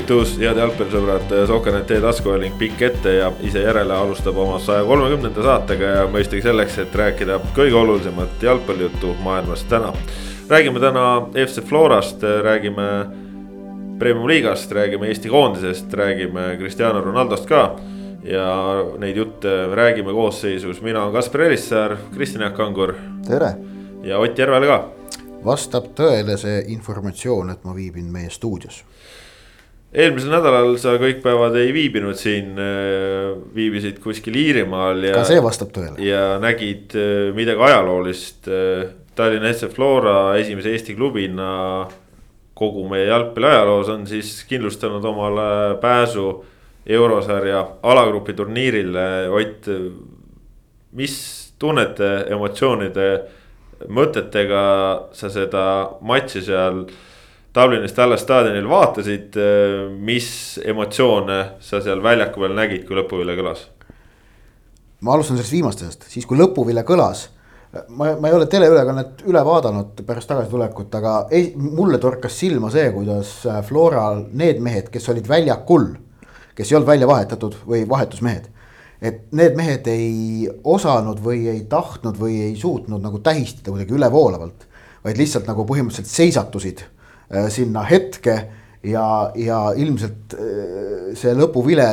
tervitus, head jalgpallisõbrad, Sokanet e-tasku ning pikk ette ja ise järele alustab oma saja kolmekümnenda saatega ja mõistagi selleks, et rääkida kõige olulisemat jalgpallijuttu maailmas täna. räägime täna FC Florast, räägime Premium-liigast, räägime Eesti koondisest, räägime Cristiano Ronaldost ka. ja neid jutte räägime koosseisus, mina olen Kaspar Elissaar, Kristjan Jaak Kangur. tere. ja Ott Järvel ka vastab tõele see informatsioon, et ma viibin meie stuudios? Eelmisel nädalal sa kõik päevad ei viibinud siin, äh, viibisid kuskil Iirimaal ja. ka see vastab tõele. ja nägid äh, midagi ajaloolist. Äh, Tallinna SC Flora esimese Eesti klubina kogu meie jalgpalli ajaloos on siis kindlustanud omale pääsu eurosarja alagrupi turniirile. Ott, mis tunnete, emotsioonide mõtetega sa seda matši seal Dublinist Tallas staadionil vaatasid, mis emotsioone sa seal väljaku peal nägid, kui lõpuvile kõlas? ma alustan sellest viimastest, siis kui lõpuvile kõlas. ma, ma ei ole teleülekannet üle vaadanud pärast tagasitulekut, aga ei, mulle torkas silma see, kuidas Floral need mehed, kes olid väljakul, kes ei olnud välja vahetatud või vahetusmehed et need mehed ei osanud või ei tahtnud või ei suutnud nagu tähistada kuidagi ülevoolavalt, vaid lihtsalt nagu põhimõtteliselt seisatusid äh, sinna hetke ja, ja ilmselt äh, see lõpuvile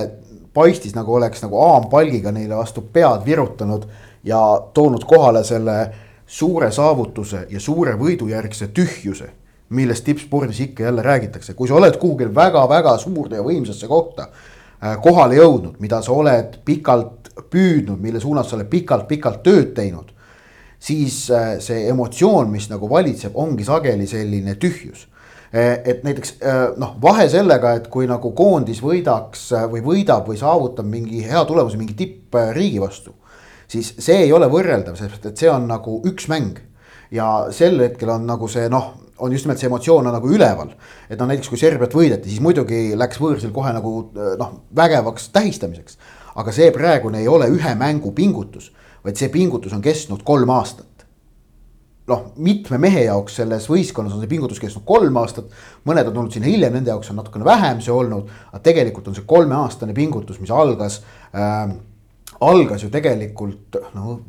paistis nagu oleks nagu haampalgiga neile vastu pead virutanud ja toonud kohale selle suure saavutuse ja suure võidujärgse tühjuse millest tippspordis ikka jälle räägitakse, kui sa oled kuhugil väga-väga suurde ja võimsasse kohta Äh, kohale jõudnud, mida sa oled pikalt püüdnud, mille suunas sa oled pikalt-pikalt tööd teinud. siis äh, see emotsioon, mis nagu valitseb, ongi sageli selline tühjus. Äh, et näiteks noh, vahe sellega, et kui nagu koondis võidaks või võidab või saavutab mingi hea tulemuse mingi tippriigi vastu. siis see ei ole võrreldav, sest et see on nagu üks mäng. ja sel hetkel on nagu see noh on just nimelt see emotsioon on nagu üleval. et noh, näiteks kui Serbiat võideti, siis muidugi läks võõrsil kohe nagu noh, vägevaks tähistamiseks. aga see praegune ei ole ühe mängu pingutus, vaid see pingutus on kestnud kolm aastat. Noh, mitme mehe jaoks selles võistkonnas on see pingutus kestnud kolm aastat, mõned on tulnud sinna hiljem, nende jaoks on natukene vähem see olnud, aga tegelikult on see kolmeaastane pingutus, mis algas äh,, algas ju tegelikult noh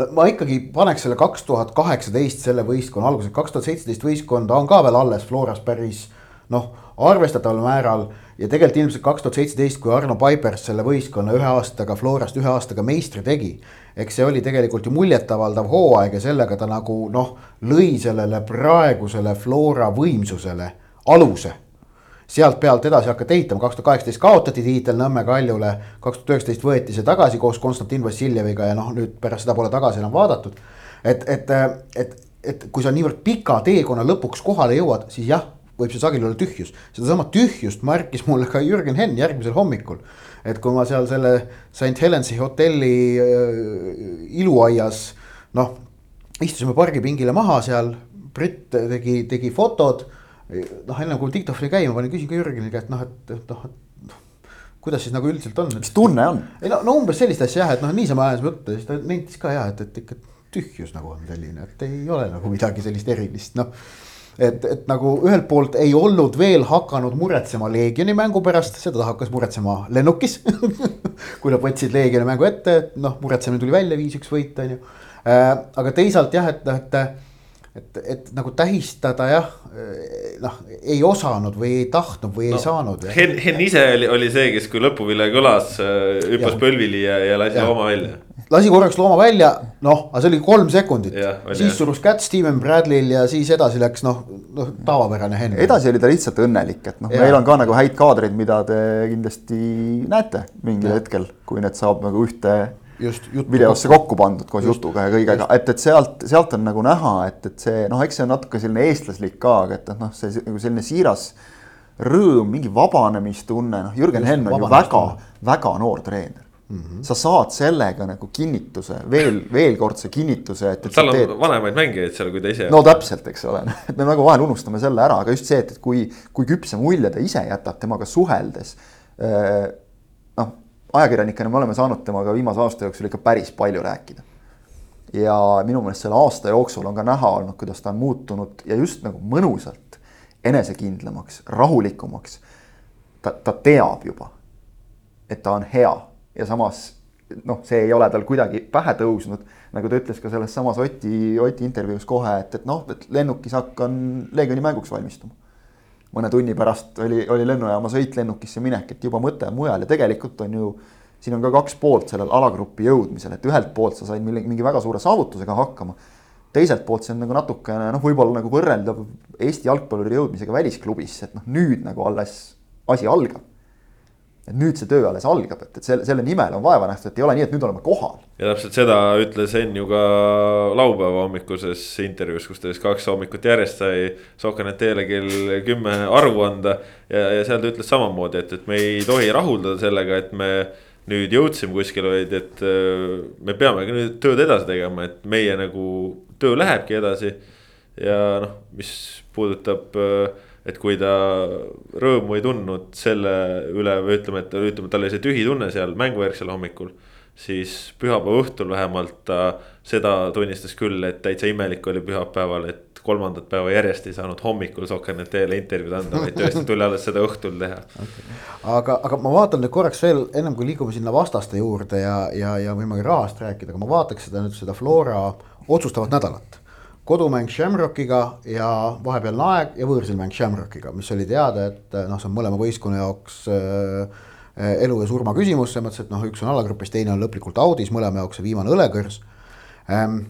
no ma ikkagi paneks selle kaks tuhat kaheksateist selle võistkonna alguse, kaks tuhat seitseteist võistkonda on ka veel alles Floras päris noh, arvestataval määral. ja tegelikult ilmselt kaks tuhat seitseteist, kui Arno Paipers selle võistkonna ühe aastaga Florast ühe aastaga meistri tegi. Eks see oli tegelikult ju muljetavaldav hooaeg ja sellega ta nagu noh, lõi sellele praegusele Flora võimsusele aluse sealt pealt edasi hakata ehitama, kaks tuhat kaheksateist kaotati tiitel Nõmme Kaljule, kaks tuhat üheksateist võeti see tagasi koos Konstantin Vassiljeviga ja noh, nüüd pärast seda pole tagasi enam vaadatud. et, et, et, et kui sa niivõrd pika teekonna lõpuks kohale jõuad, siis jah, võib see sageli olla tühjus. sedasama tühjust märkis mulle ka Jürgen Henn järgmisel hommikul. Et kui ma seal selle St Helensi hotelli äh, iluaias noh, istusime pargipingile maha seal, Brit tegi, tegi fotod noh, enne kui diktofoni käima panin, küsin ka Jürgeni käest noh, et noh, et kuidas siis nagu üldiselt on. mis tunne on? ei no, no umbes sellist asja jah, et noh, niisama ajasime juttu ja siis ta nentis ka jah, et, et ikka tühjus nagu on selline, et ei ole nagu midagi sellist erilist, noh. Et, et nagu ühelt poolt ei olnud veel hakanud muretsema Leegioni mängu pärast, seda ta hakkas muretsema lennukis kui nad võtsid Leegioni mängu ette, et noh, muretsemine tuli välja, viis-üks võit on ju. Äh, aga teisalt jah, et, et et, et nagu tähistada jah, noh, ei osanud või ei tahtnud või no, ei saanud. Henn, Henn ise oli, oli see, kes kui lõpuvile kõlas, äh, hüppas põlvili ja, ja lasi ja. looma välja. Lasi korraks looma välja, noh, aga see oli kolm sekundit. siis surus kätt Steven Bradley'l ja siis edasi läks noh, noh tavapärane Henn. edasi oli ta lihtsalt õnnelik, et noh, meil on ka nagu häid kaadreid, mida te kindlasti näete mingil ja. hetkel, kui need saab nagu ühte just videosse kokku pandud koos just, jutuga ja kõigega, et, et sealt, sealt on nagu näha, et, et see noh, eks see on natuke selline eestlaslik ka, aga et noh, see nagu selline siiras rõõm, mingi vabanemistunne, noh, Jürgen Henn on ju väga, väga noor treener. Mm -hmm. sa saad sellega nagu kinnituse, veel, veelkordse kinnituse, et, et. tal on teed... vanemaid mängijaid seal, kui ta ise. no täpselt, eks ole, et me nagu vahel unustame selle ära, aga just see, et, et kui, kui küpse mulje ta ise jätab temaga suheldes äh, ajakirjanikena me oleme saanud temaga viimase aasta jooksul ikka päris palju rääkida. ja minu meelest selle aasta jooksul on ka näha olnud, kuidas ta on muutunud ja just nagu mõnusalt enesekindlamaks, rahulikumaks. ta, ta teab juba, et ta on hea ja samas noh, see ei ole tal kuidagi pähe tõusnud, nagu ta ütles ka selles samas Oti, Oti intervjuus kohe, et, et noh, et lennukis hakkan Leegioni mänguks valmistuma. mõne tunni pärast oli, oli lennujaama sõit lennukisse minek, et juba mõte on mujal ja tegelikult on ju siin on ka kaks poolt sellel alagrupi jõudmisel, et ühelt poolt sa said mingi, mingi väga suure saavutusega hakkama. teiselt poolt see on nagu natukene noh, võib-olla nagu võrreldav Eesti jalgpalluri jõudmisega välisklubisse, et noh, nüüd nagu alles asi algab et nüüd see töö alles algab, et, et selle, selle nimel on vaeva nähtud, et ei ole nii, et nüüd oleme kohal. ja täpselt seda ütles Enn ju ka laupäeva hommikuses intervjuus, kus ta siis kaks hommikut järjest sai Sokanet-Teele kell kümme aru anda. ja, ja seal ta ütles samamoodi, et, et me ei tohi rahuldada sellega, et me nüüd jõudsime kuskile, vaid et äh, me peamegi nüüd tööd edasi tegema, et meie nagu töö lähebki edasi. ja noh, mis puudutab äh, et kui ta rõõmu ei tundnud selle üle või ütleme, et ütleme, tal oli see tühi tunne seal mängujärgsel hommikul. siis pühapäeva õhtul vähemalt ta seda tunnistas küll, et täitsa imelik oli pühapäeval, et kolmandat päeva järjest ei saanud hommikul Soker.net-le intervjuud anda, vaid tõesti tuli alles seda õhtul teha okay.. aga, aga ma vaatan nüüd korraks veel ennem kui liigume sinna vastaste juurde ja, ja, ja võime ka rahast rääkida, aga ma vaataks seda nüüd seda Flora otsustavat nädalat kodumäng Shamrockiga ja vahepealne aeg ja võõrsil mäng Shamrockiga, mis oli teada, et noh, see on mõlema võistkonna jaoks äh, elu ja surma küsimus, selles mõttes, et noh, üks on alagrupis, teine on lõplikult audis, mõlema jaoks see viimane õlekõrs ähm,.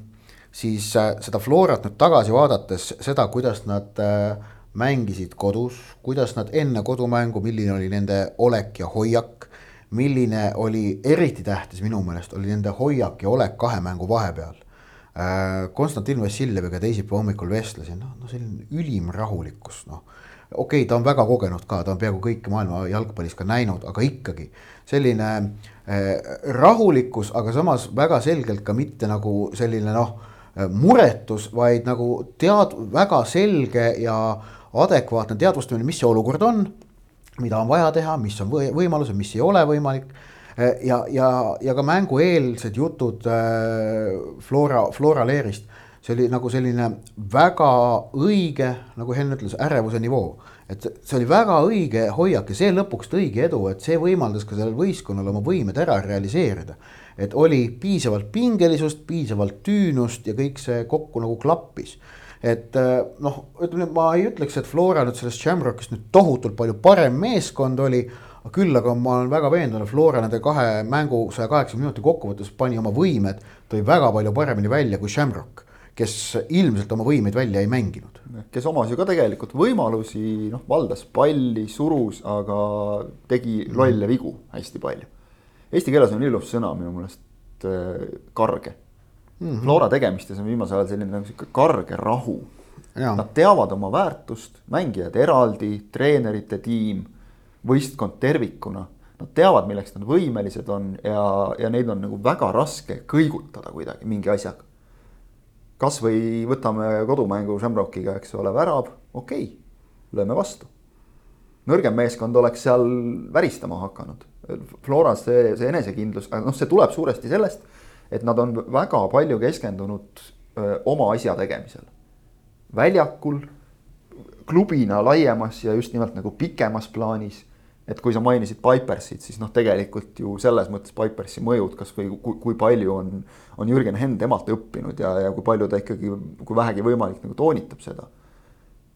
siis äh, seda Florat nüüd tagasi vaadates, seda, kuidas nad äh, mängisid kodus, kuidas nad enne kodumängu, milline oli nende olek ja hoiak milline oli eriti tähtis minu meelest, oli nende hoiak ja olek kahe mängu vahepeal Konstantin Vassiljeviga teisipäeva hommikul vestlesin, noh, no selline ülim rahulikkus, noh. okei okay,, ta on väga kogenud ka, ta on peaaegu kõike maailma jalgpallis ka näinud, aga ikkagi selline äh, rahulikkus, aga samas väga selgelt ka mitte nagu selline noh, muretus, vaid nagu tead-, väga selge ja adekvaatne teadvustamine, mis see olukord on, mida on vaja teha, mis on või võimalused, mis ei ole võimalik Eh, ja, ja, ja ka mängueelsed jutud äh, Flora, Flora leerist, see oli nagu selline väga õige, nagu Henn ütles, ärevuse nivoo. et see oli väga õige hoiak ja see lõpuks tõigi edu, et see võimaldas ka sellel võistkonnal oma võimed ära realiseerida. et oli piisavalt pingelisust, piisavalt tüünust ja kõik see kokku nagu klappis et eh, noh, ütleme, ma ei ütleks, et Flora nüüd sellest Shamrockist nüüd tohutult palju parem meeskond oli küll aga ma olen väga veendunud, Flora nende kahe mängu saja kaheksakümne minuti kokkuvõttes pani oma võimed, tõi väga palju paremini välja kui Shamrock, kes ilmselt oma võimeid välja ei mänginud. kes omas ju ka tegelikult võimalusi, noh, valdas palli, surus, aga tegi lolle vigu hästi palju. Eesti keeles on ilus sõna minu meelest äh, karge mm. -hmm. Flora tegemistes on viimasel ajal selline nagu sihuke karge rahu. Nad teavad oma väärtust, mängijad eraldi, treenerite tiim võistkond tervikuna, nad teavad, milleks nad võimelised on ja, ja neid on nagu väga raske kõigutada kuidagi mingi asjaga. kasvõi võtame kodumängu Shamrockiga, eks ole, värav, okei okay,, lööme vastu. nõrgem meeskond oleks seal väristama hakanud. Floras see, see enesekindlus, aga noh, see tuleb suuresti sellest, et nad on väga palju keskendunud öö, oma asja tegemisel. väljakul, klubina laiemas ja just nimelt nagu pikemas plaanis et kui sa mainisid Pipersit, siis noh, tegelikult ju selles mõttes Pipersi mõjud kasvõi kui, kui palju on, on Jürgen Henn temalt õppinud ja, ja kui palju ta ikkagi, kui vähegi võimalik nagu toonitab seda.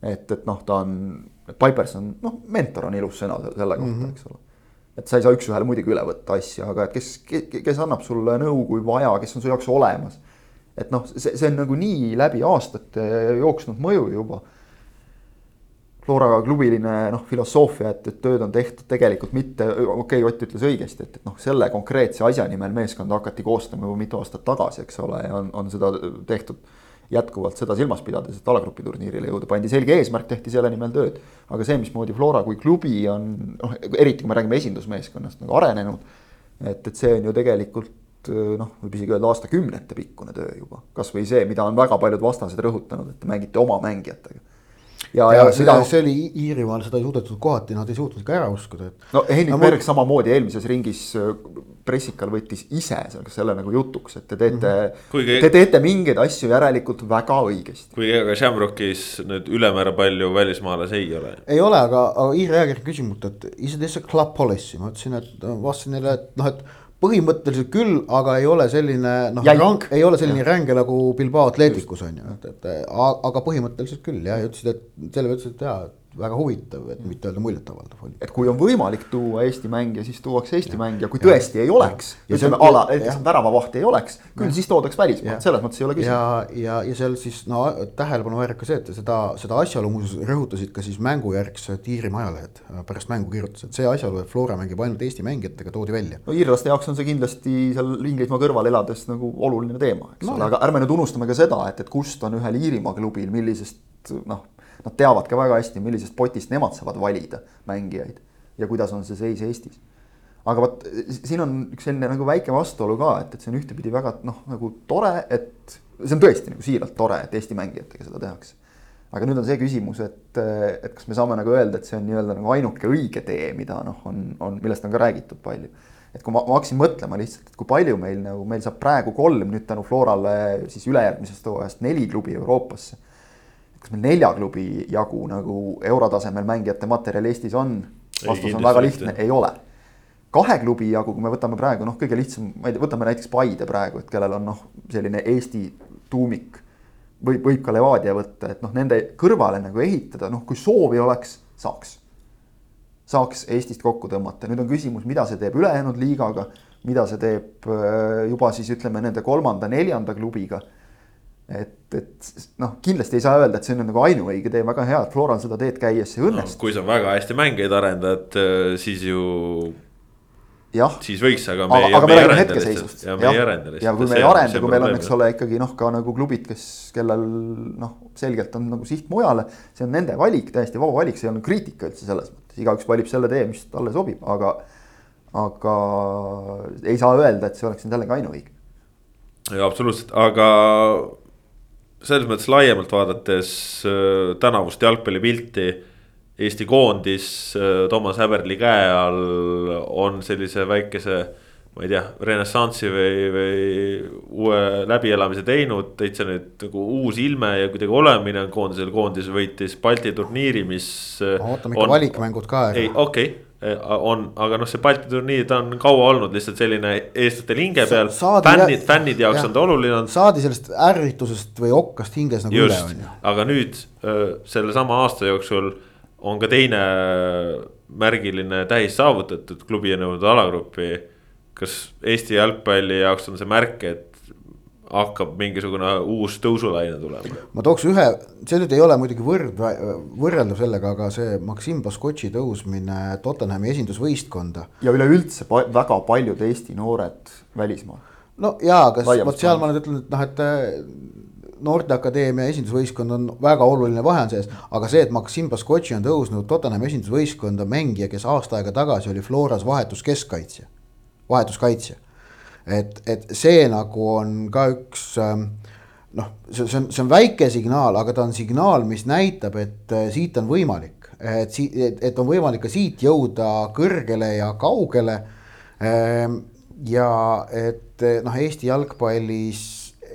et, et noh, ta on, Pipers on noh, mentor on ilus sõna selle kohta mm, -hmm. eks ole. et sa ei saa üks-ühele muidugi üle võtta asja, aga et kes, kes annab sulle nõu, kui vaja, kes on su jaoks olemas. et noh, see, see on nagu nii läbi aastate jooksnud mõju juba Flora klubiline noh, filosoofia, et, et tööd on tehtud tegelikult mitte, okei okay,, Ott ütles õigesti, et, et noh, selle konkreetse asja nimel meeskonda hakati koostama juba mitu aastat tagasi, eks ole, ja on, on seda tehtud jätkuvalt seda silmas pidades, et alagrupi turniirile jõuda, pandi selge eesmärk, tehti selle nimel tööd. aga see, mismoodi Flora kui klubi on noh, eriti kui me räägime esindusmeeskonnast nagu arenenud. et, et see on ju tegelikult noh, võib isegi öelda aastakümnete pikkune töö juba, kasvõi see, mida on väga paljud vastased rõhutanud, et te mängite oma mängijatega ja, ja, ja see, mida... see oli Iirimaal, seda ei suudetud kohati, nad ei suutnud ka ära uskuda, et. no Henrik Berg samamoodi eelmises ringis äh, pressikal võttis ise selle nagu jutuks, et te teete mm, -hmm. Kuigi... te teete mingeid asju järelikult väga õigesti. kuigi ega Shamrockis nüüd ülemäära palju välismaalasi ei ole. ei ole, aga, aga Iiri Jääger küsis mult, et is this a club policy, ma ütlesin, et vastasin neile, et noh, et põhimõtteliselt küll, aga ei ole selline noh, ei ole selline ränge nagu Bilbao Atleticus on ju, et, et aga põhimõtteliselt küll ja, ja ütlesid, et selle ütlesid, et jaa, et väga huvitav, et mitte öelda muljetavaldav oli. et kui on võimalik tuua Eesti mängija, siis tuuakse Eesti ja. mängija, kui tõesti ja. ei oleks, ütleme ala, näiteks väravavahti ei oleks, küll ja. siis toodaks välismaalt, selles mõttes ei ole küsimus. ja, ja, ja seal siis no tähelepanuväärt ka see, et seda, seda asjaolu muuseas rõhutasid ka siis mängujärgsed Iirimaa ajalehed pärast mängu kirjutasid, see asjaolu, et Flora mängib ainult Eesti mängijatega, toodi välja. no iirlaste jaoks on see kindlasti seal Inglismaa kõrval elades nagu oluline teema, eks no, ole, aga ärme nüüd unustame ka seda, et, et kust on ühel Iirimaa klubil, millisest noh nad teavad ka väga hästi, millisest potist nemad saavad valida mängijaid ja kuidas on see seis Eestis. aga vot siin on üks selline nagu väike vastuolu ka, et, et see on ühtepidi väga noh, nagu tore, et see on tõesti nagu siiralt tore, et Eesti mängijatega seda tehakse. aga nüüd on see küsimus, et, et kas me saame nagu öelda, et see on nii-öelda nagu ainuke õige tee, mida noh, on, on, millest on ka räägitud palju et kui ma, ma hakkasin mõtlema lihtsalt, et kui palju meil nagu, meil saab praegu kolm, nüüd tänu Florale siis ülejärgmisest hooajast neli klubi Euroopasse kas meil nelja klubi jagu nagu eurotasemel mängijate materjal Eestis on? vastus on väga lihtne, ei ole. kahe klubi jagu, kui me võtame praegu noh, kõige lihtsam, ma ei tea, võtame näiteks Paide praegu, et kellel on noh, selline Eesti tuumik. võib, võib ka Levadia võtta, et noh, nende kõrvale nagu ehitada, noh, kui soovi oleks, saaks. saaks Eestist kokku tõmmata, nüüd on küsimus, mida see teeb ülejäänud liigaga, mida see teeb äh, juba siis ütleme nende kolmanda-neljanda klubiga et, et noh, kindlasti ei saa öelda, et see on nagu ainuõige tee, väga hea, et Floral seda teed käies see õnnestus no,. kui sa väga hästi mängijaid arendad, äh, siis ju. siis võiks, aga me aga, ei. aga me räägime hetkeseisust. ja me ei arenda lihtsalt. ja kui me ei arenda, kui meil on, eks ole, ikkagi noh, ka nagu klubid, kes, kellel noh, selgelt on nagu siht mujale. see on nende valik, täiesti vaba valik, see ei ole kriitika üldse selles mõttes, igaüks valib selle tee, mis talle sobib, aga. aga ei saa öelda, et see oleks nüüd jällegi ainuõige. jaa, absoluutselt, aga selles mõttes laiemalt vaadates äh, tänavust jalgpallipilti. Eesti koondis äh, Toomas Häberli käe all on sellise väikese, ma ei tea, renessanssi või, või uue läbielamise teinud. täitsa nüüd nagu uus ilme ja kuidagi olemine on koondisel, koondis võitis Balti turniiri, mis. Äh, ootame ikka valikmängud ka ei, okei okay on, aga noh, see Balti turniir, ta on kaua olnud lihtsalt selline eestlaste hinge peal. fännid, fännide jaoks ja, on ta oluline olnud. saadi sellest ärritusest või okkast hinges nagu Just, üle, on ju. aga nüüd sellesama aasta jooksul on ka teine märgiline tähis saavutatud, klubi on jõudnud alagruppi. kas Eesti jalgpalli jaoks on see märk, et hakkab mingisugune uus tõusulaine tulema. ma tooks ühe, see nüüd ei ole muidugi võrd-, võrreldav sellega, aga see Maksim Baskotši tõusmine Tottenhami esindusvõistkonda. ja üleüldse pa väga paljud Eesti noored välismaal. no jaa, kas vot seal ma nüüd ütlen, et noh, et äh, noorteakadeemia esindusvõistkond on väga oluline vahe on sees, aga see, et Maksim Baskotši on tõusnud Tottenhami esindusvõistkonda mängija, kes aasta aega tagasi oli Floras vahetuskeskkaitsja, vahetuskaitsja et, et see nagu on ka üks ähm, noh, see, see on, see on väike signaal, aga ta on signaal, mis näitab, et äh, siit on võimalik, et siit, et on võimalik ka siit jõuda kõrgele ja kaugele. Ähm, ja et noh, Eesti jalgpallis,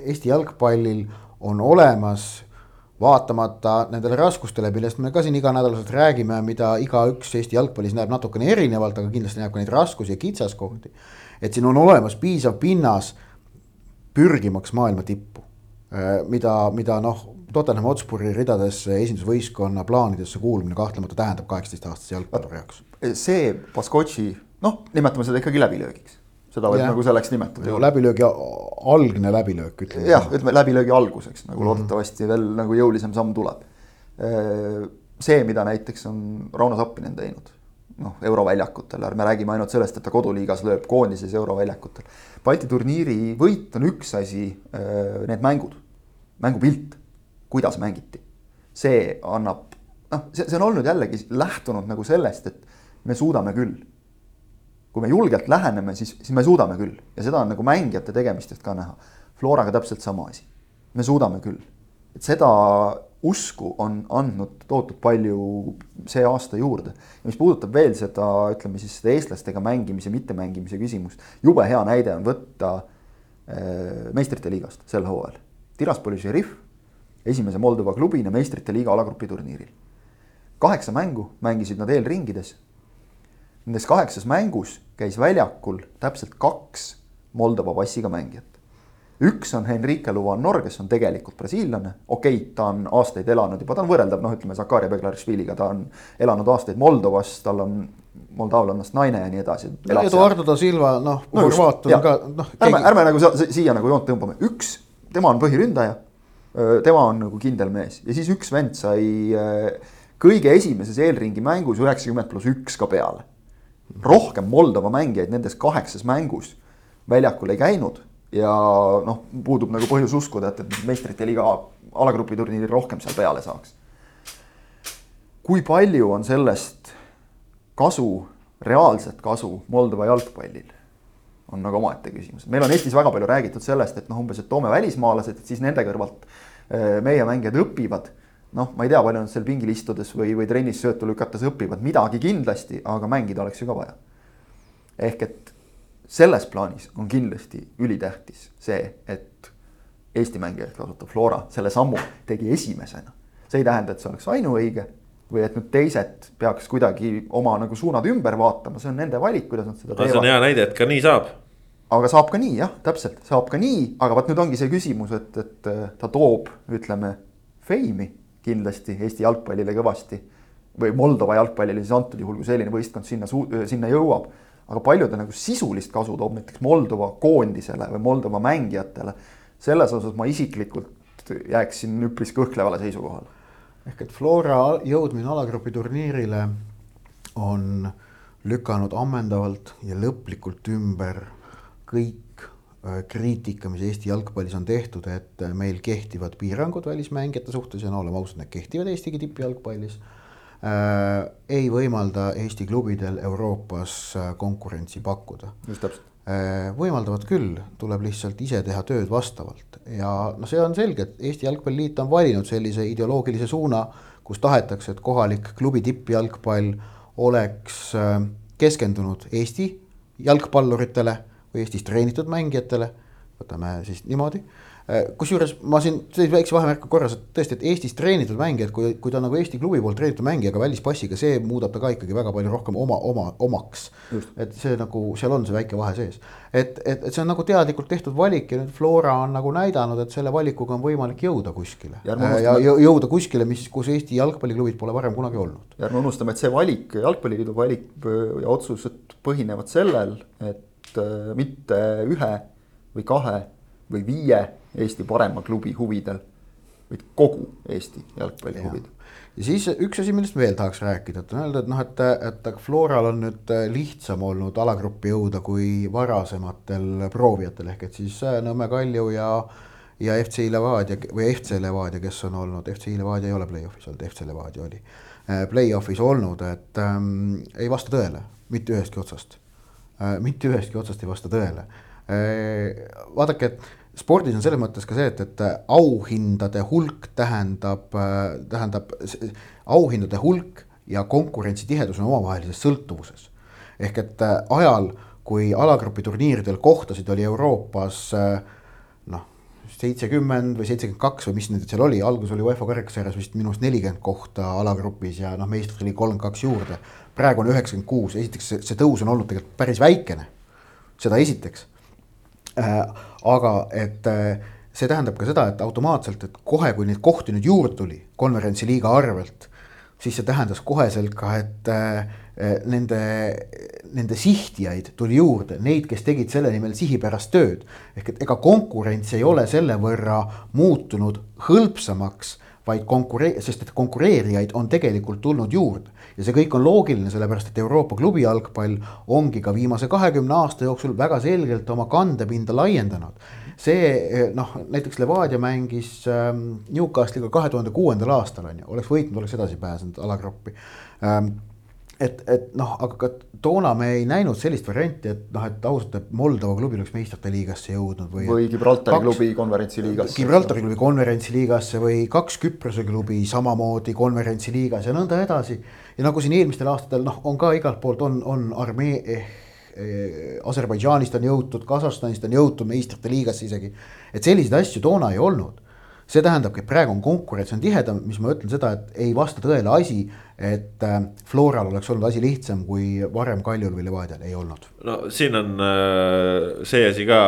Eesti jalgpallil on olemas vaatamata nendele raskustele, millest me ka siin iganädalaselt räägime, mida igaüks Eesti jalgpallis näeb natukene erinevalt, aga kindlasti näeb ka neid raskusi ja kitsaskohti et siin on olemas piisav pinnas pürgimaks maailma tippu. Äh, mida, mida noh, Tottenham Hotspuri ridadesse esindusvõistkonna plaanidesse kuulumine kahtlemata tähendab kaheksateist-aastase jalgpalluri jaoks. see Baskotši, noh, nimetame seda ikkagi läbilöögiks seda võib ja. nagu selleks nimetada. läbilöögi algne läbilöök, ütleme. jah, ütleme läbilöögi alguseks nagu mm -hmm. loodetavasti veel nagu jõulisem samm tuleb. Äh, see, mida näiteks on Rauno Sappinen teinud noh, euroväljakutel, ärme räägime ainult sellest, et ta koduliigas lööb koondises euroväljakutel. Balti turniiri võit on üks asi, need mängud, mängupilt, kuidas mängiti. see annab, noh, see, see on olnud jällegi lähtunud nagu sellest, et me suudame küll. kui me julgelt läheneme, siis, siis me suudame küll ja seda on nagu mängijate tegemistest ka näha. Floraga täpselt sama asi, me suudame küll, et seda usku on andnud tohutult palju see aasta juurde. ja mis puudutab veel seda, ütleme siis seda eestlastega mängimise, mittemängimise küsimust, jube hea näide on võtta äh, meistrite liigast sel hooajal. Tiraspoli Šerif esimese Moldova klubina meistrite liiga alagrupi turniiril. kaheksa mängu mängisid nad eelringides. Nendes kaheksas mängus käis väljakul täpselt kaks Moldova passiga mängijat üks on Henrique Luvanor, kes on tegelikult brasiillane, okei okay,, ta on aastaid elanud juba, ta on võrreldav, noh, ütleme Zakaria Beglarishviliga, ta on elanud aastaid Moldovas, tal on moldaavlannast naine ja nii edasi. Eduardo da Silva, noh no, horvaat on ka, noh. ärme ärme nagu siia nagu joont tõmbame, üks, tema on põhiründaja. tema on nagu kindel mees ja siis üks vend sai kõige esimeses eelringi mängus üheksakümmend pluss üks ka peale. rohkem Moldova mängijaid nendes kaheksas mängus väljakul ei käinud ja noh, puudub nagu põhjus uskuda, et, et meistrite liiga alagrupi turniiril rohkem seal peale saaks. kui palju on sellest kasu, reaalset kasu Moldova jalgpallil? on nagu omaette küsimus, meil on Eestis väga palju räägitud sellest, et noh, umbes, et toome välismaalased, et siis nende kõrvalt äh, meie mängijad õpivad. noh, ma ei tea, palju nad seal pingil istudes või, või trennis söötu lükates õpivad, midagi kindlasti, aga mängida oleks ju ka vaja. ehk et selles plaanis on kindlasti ülitähtis see, et Eesti mängijaid kasutab Flora selle sammu tegi esimesena. see ei tähenda, et see oleks ainuõige või et nüüd teised peaks kuidagi oma nagu suunad ümber vaatama, see on nende valik, kuidas nad seda teevad. see on hea näide, et ka nii saab. aga saab ka nii jah, täpselt, saab ka nii, aga vot nüüd ongi see küsimus, et, et äh, ta toob, ütleme, feimi kindlasti Eesti jalgpallile kõvasti. või Moldova jalgpallile siis antud juhul, kui selline võistkond sinna, sinna jõuab aga palju ta nagu sisulist kasu toob näiteks Moldova koondisele või Moldova mängijatele. selles osas ma isiklikult jääksin üpris kõhklevale seisukohale. ehk et Flora jõudmine alagrupi turniirile on lükanud ammendavalt ja lõplikult ümber kõik äh, kriitika, mis Eesti jalgpallis on tehtud, et meil kehtivad piirangud välismängijate suhtes ja no oleme ausad, need kehtivad Eestigi tippjalgpallis ei võimalda Eesti klubidel Euroopas äh, konkurentsi pakkuda. just täpselt äh,. võimaldavad küll, tuleb lihtsalt ise teha tööd vastavalt ja noh, see on selge, et Eesti Jalgpalliliit on valinud sellise ideoloogilise suuna, kus tahetakse, et kohalik klubi tippjalgpall oleks äh, keskendunud Eesti jalgpalluritele või Eestis treenitud mängijatele, võtame siis niimoodi Äh, kusjuures ma siin sellise väikse vahemärku korras, et tõesti, et Eestis treenitud mängijad, kui, kui ta on nagu Eesti klubi poolt treenitud mängija, aga välispassiga, see muudab ta ka ikkagi väga palju rohkem oma, oma, omaks. et see nagu, seal on see väike vahe sees. et, et, et see on nagu teadlikult tehtud valik ja nüüd Flora on nagu näidanud, et selle valikuga on võimalik jõuda kuskile. ja, ja jõuda kuskile, mis, kus Eesti jalgpalliklubid pole varem kunagi olnud. ja ärme unustame, et see valik, jalgpalliliidu valik ja otsused põhinevad sellel, et äh, mitte ühe või kahe või viie Eesti parema klubi huvidel, vaid kogu Eesti jalgpalli ja. huvidel. ja siis üks asi, millest veel tahaks rääkida, et on öelda, et noh, et, et Floral on nüüd lihtsam olnud alagruppi jõuda kui varasematel proovijatel ehk et siis äh, Nõmme Kalju ja ja FC Levadia või FC Levadia, kes on olnud, FC Levadia ei ole play-off'is olnud, FC Levadia oli äh, play-off'is olnud, et ähm, ei vasta tõele, mitte ühestki otsast äh,. mitte ühestki otsast ei vasta tõele äh,. vaadake, et spordis on selles mõttes ka see, et, et auhindade hulk tähendab, tähendab auhindade hulk ja konkurentsitihedus on omavahelises sõltuvuses. ehk et äh, ajal, kui alagrupi turniiridel kohtasid oli Euroopas äh, noh, seitsekümmend või seitsekümmend kaks või mis nüüd seal oli, alguses oli UEFA karikasarjas vist minu arust nelikümmend kohta alagrupis ja noh, meistritel oli kolmkümmend kaks juurde. praegu on üheksakümmend kuus, esiteks see, see tõus on olnud tegelikult päris väikene, seda esiteks äh, aga et äh, see tähendab ka seda, et automaatselt, et kohe, kui neid kohti nüüd juurde tuli konverentsi liiga arvelt, siis see tähendas koheselt ka, et äh, nende, nende sihtijaid tuli juurde, neid, kes tegid selle nimel sihipärast tööd. ehk et ega konkurents ei ole selle võrra muutunud hõlpsamaks, vaid konkuree-, sest et konkureerijaid on tegelikult tulnud juurde ja see kõik on loogiline, sellepärast et Euroopa klubi jalgpall ongi ka viimase kahekümne aasta jooksul väga selgelt oma kandepinda laiendanud. see noh, näiteks Levadia mängis ähm, Newcastle'iga kahe tuhande kuuendal aastal on ju, oleks võitnud, oleks edasi pääsenud alagruppi ähm, et, et noh, aga ka toona me ei näinud sellist varianti, et noh, et ausalt, et Moldova klubi oleks meistrite liigasse jõudnud või. või Gibraltari kaks, klubi konverentsiliigasse. Gibraltari klubi konverentsiliigasse või kaks Küprose klubi samamoodi konverentsiliigas ja nõnda edasi. ja nagu siin eelmistel aastatel noh, on ka igalt poolt on, on armee eh, eh, Aserbaidžaanist on jõutud, Kasahstanist on jõutud meistrite liigasse isegi. et selliseid asju toona ei olnud see tähendabki, et praegu on konkurents on tihedam, mis ma ütlen seda, et ei vasta tõele asi, et äh, Floral oleks olnud asi lihtsam kui varem Kaljul või Levadial, ei olnud. no siin on äh, see asi ka,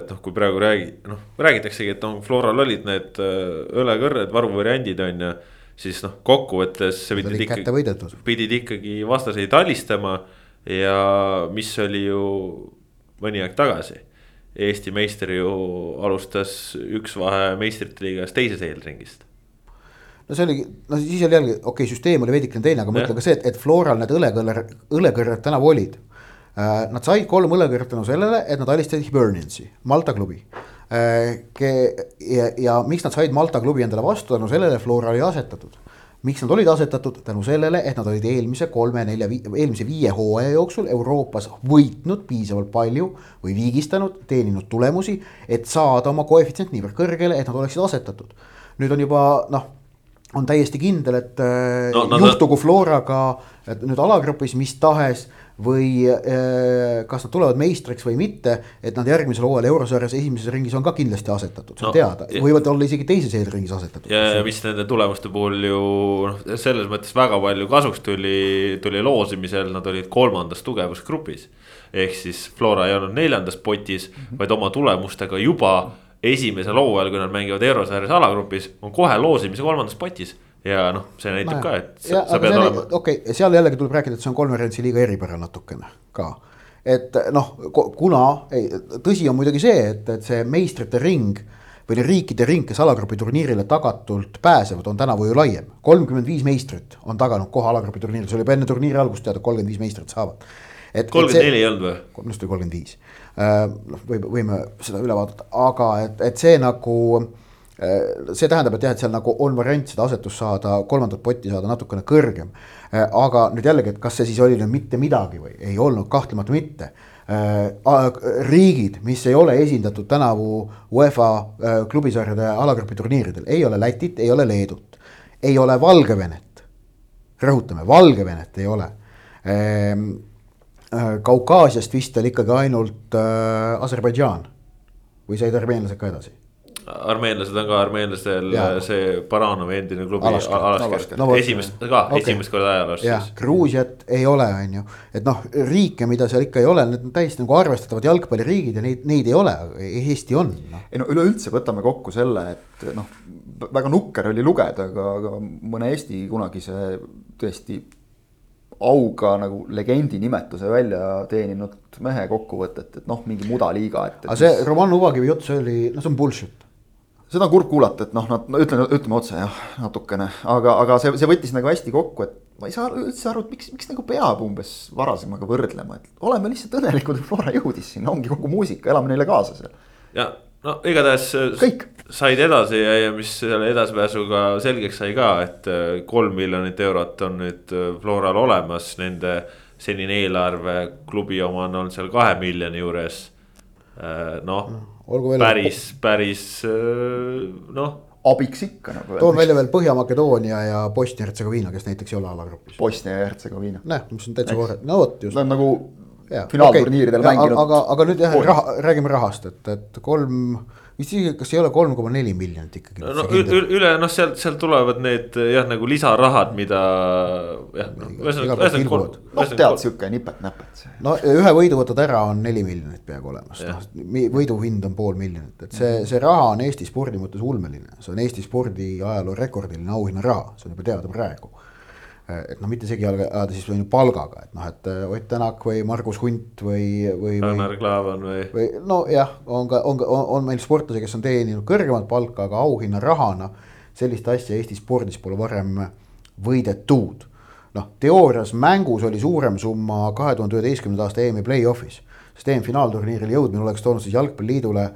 et noh, kui praegu räägi-, noh räägitaksegi, et noh, Floral olid need äh, õlekõrred, varuvariandid on ju. siis noh, kokkuvõttes pidid ikkagi, pidid ikkagi vastaseid alistama ja mis oli ju mõni aeg tagasi Eesti meister ju alustas üks vahe meistrite liigas teises eelringist. no see oli, no siis oli jällegi, okei okay,, süsteem oli veidikene teine, aga ma ütlen ka see, et, et Floral need õlekõller, õlekõrred tänavu olid. Äh, nad said kolm õlekõrret tänu sellele, et nad alistasid Hiberniansi, Malta klubi. Äh, ja, ja miks nad said Malta klubi endale vastu, tänu sellele Flora oli asetatud miks nad olid asetatud, tänu sellele, et nad olid eelmise kolme-nelja, eelmise viie hooaja jooksul Euroopas võitnud piisavalt palju või viigistanud, teeninud tulemusi, et saada oma koefitsient niivõrd kõrgele, et nad oleksid asetatud. nüüd on juba noh, on täiesti kindel, et no, no, juhtugu Floraga nüüd alagrupis mis tahes või äh, kas nad tulevad meistriks või mitte, et nad järgmisel hooajal eurosarjas esimeses ringis on ka kindlasti asetatud, see on no, teada, võivad olla isegi teises eelringis asetatud. ja, ja mis nende tulemuste puhul ju noh, selles mõttes väga palju kasuks tuli, tuli loosimisel, nad olid kolmandas tugevusgrupis. ehk siis Flora ei olnud neljandas potis mm, -hmm. vaid oma tulemustega juba esimesel hooajal, kui nad mängivad eurosarjas alagrupis, on kohe loosimise kolmandas potis ja noh, see näitab no, ka, et sa, sa pead olema. okei okay,, seal jällegi tuleb rääkida, et see on konverentsi liiga eripära natukene ka. et noh, kuna, ei, tõsi on muidugi see, et, et see meistrite ring või riikide ring, kes alagrupi turniirile tagatult pääsevad, on tänavu ju laiem. kolmkümmend viis meistrit on taganud koha alagrupi turniiril, see oli juba enne turniiri algust teada, kolmkümmend viis meistrit saavad. kolmkümmend neli ei olnud või? minu arust oli kolmkümmend viis. Äh, noh, võime, võime seda üle vaadata, aga et, et see nagu see tähendab, et jah, et seal nagu on variant seda asetust saada, kolmandat potti saada natukene kõrgem. Äh, aga nüüd jällegi, et kas see siis oli nüüd mitte midagi või ei olnud, kahtlemata mitte. Äh, riigid, mis ei ole esindatud tänavu UEFA klubisarjade alagrupi turniiridel, ei ole Lätit, ei ole Leedut, ei ole Valgevenet. rõhutame, Valgevenet ei ole. Ehm, Kaukaasiast vist oli ikkagi ainult Aserbaidžaan või said armeenlased ka edasi armeenlased on ka armeenlastel ja. see Baranovi endine klubi Alasker no, esimest, ka okay. esimest korda ajaloos. jah, Gruusiat ei ole, on ju, et noh, riike, mida seal ikka ei ole, need on täiesti nagu arvestatavad jalgpalliriigid ja neid, neid ei ole, Eesti on no.. ei no üleüldse võtame kokku selle, et noh, väga nukker oli lugeda, aga, aga mõne Eesti kunagise tõesti auga nagu legendi nimetuse välja teeninud mehe kokkuvõtet, et noh, mingi mudaliiga, et, et. aga see Roman Ubakivi jutt, see oli, no see on bullshit seda on kurb kuulata, et noh, nad no, ütlen, ütleme otse jah, natukene, aga, aga see, see võttis nagu hästi kokku, et ma ei saa üldse aru, et miks, miks nagu peab umbes varasemaga võrdlema, et oleme lihtsalt õnnelikud, et Flora jõudis sinna, ongi kogu muusika, elame neile kaasa seal. ja no igatahes Kõik. said edasi ja, ja mis selle edasipääsuga selgeks sai ka, et äh, kolm miljonit eurot on nüüd äh, Floral olemas, nende senine eelarve klubi oma on olnud seal kahe miljoni juures. Äh, noh no päris, päris noh abiks ikka nagu. toon välja veel Põhja-Makedoonia ja Bosnia-Hertsegoviina, kes näiteks ei ole alagrupis. Bosnia ja Hertsegoviina. näh, mis on täitsa korrektne, no vot just. Nad on nagu finaalturniiridel okay. mänginud. aga, aga nüüd jah, raha, räägime rahast, et, et kolm isegi, kas ei ole kolm koma neli miljonit ikkagi? no üle noh, sealt, sealt tulevad need jah, nagu lisarahad, mida jah no,. noh, tead sihuke nipet-näpet. no ühe võidu võtad ära, on neli miljonit peaaegu olemas, noh võidu hind on pool miljonit, et see, see raha on Eesti spordi mõttes ulmeline, see on Eesti spordi ajaloo rekordiline auhinnaraha, see on juba teada praegu et noh, mitte segi ajada siis on ju palgaga, et noh, et äh, Ott Tänak või Margus Hunt või, või. Ragnar Klavan või. või nojah, on ka, on ka, on meil sportlasi, kes on teeninud kõrgemat palka, aga auhinnarahana sellist asja Eesti spordis pole varem võidetud. noh, teoorias mängus oli suurem summa kahe tuhande üheteistkümnenda aasta EM-i play-off'is, sest EM-finaalturniiril jõudmine oleks toonud siis jalgpalliliidule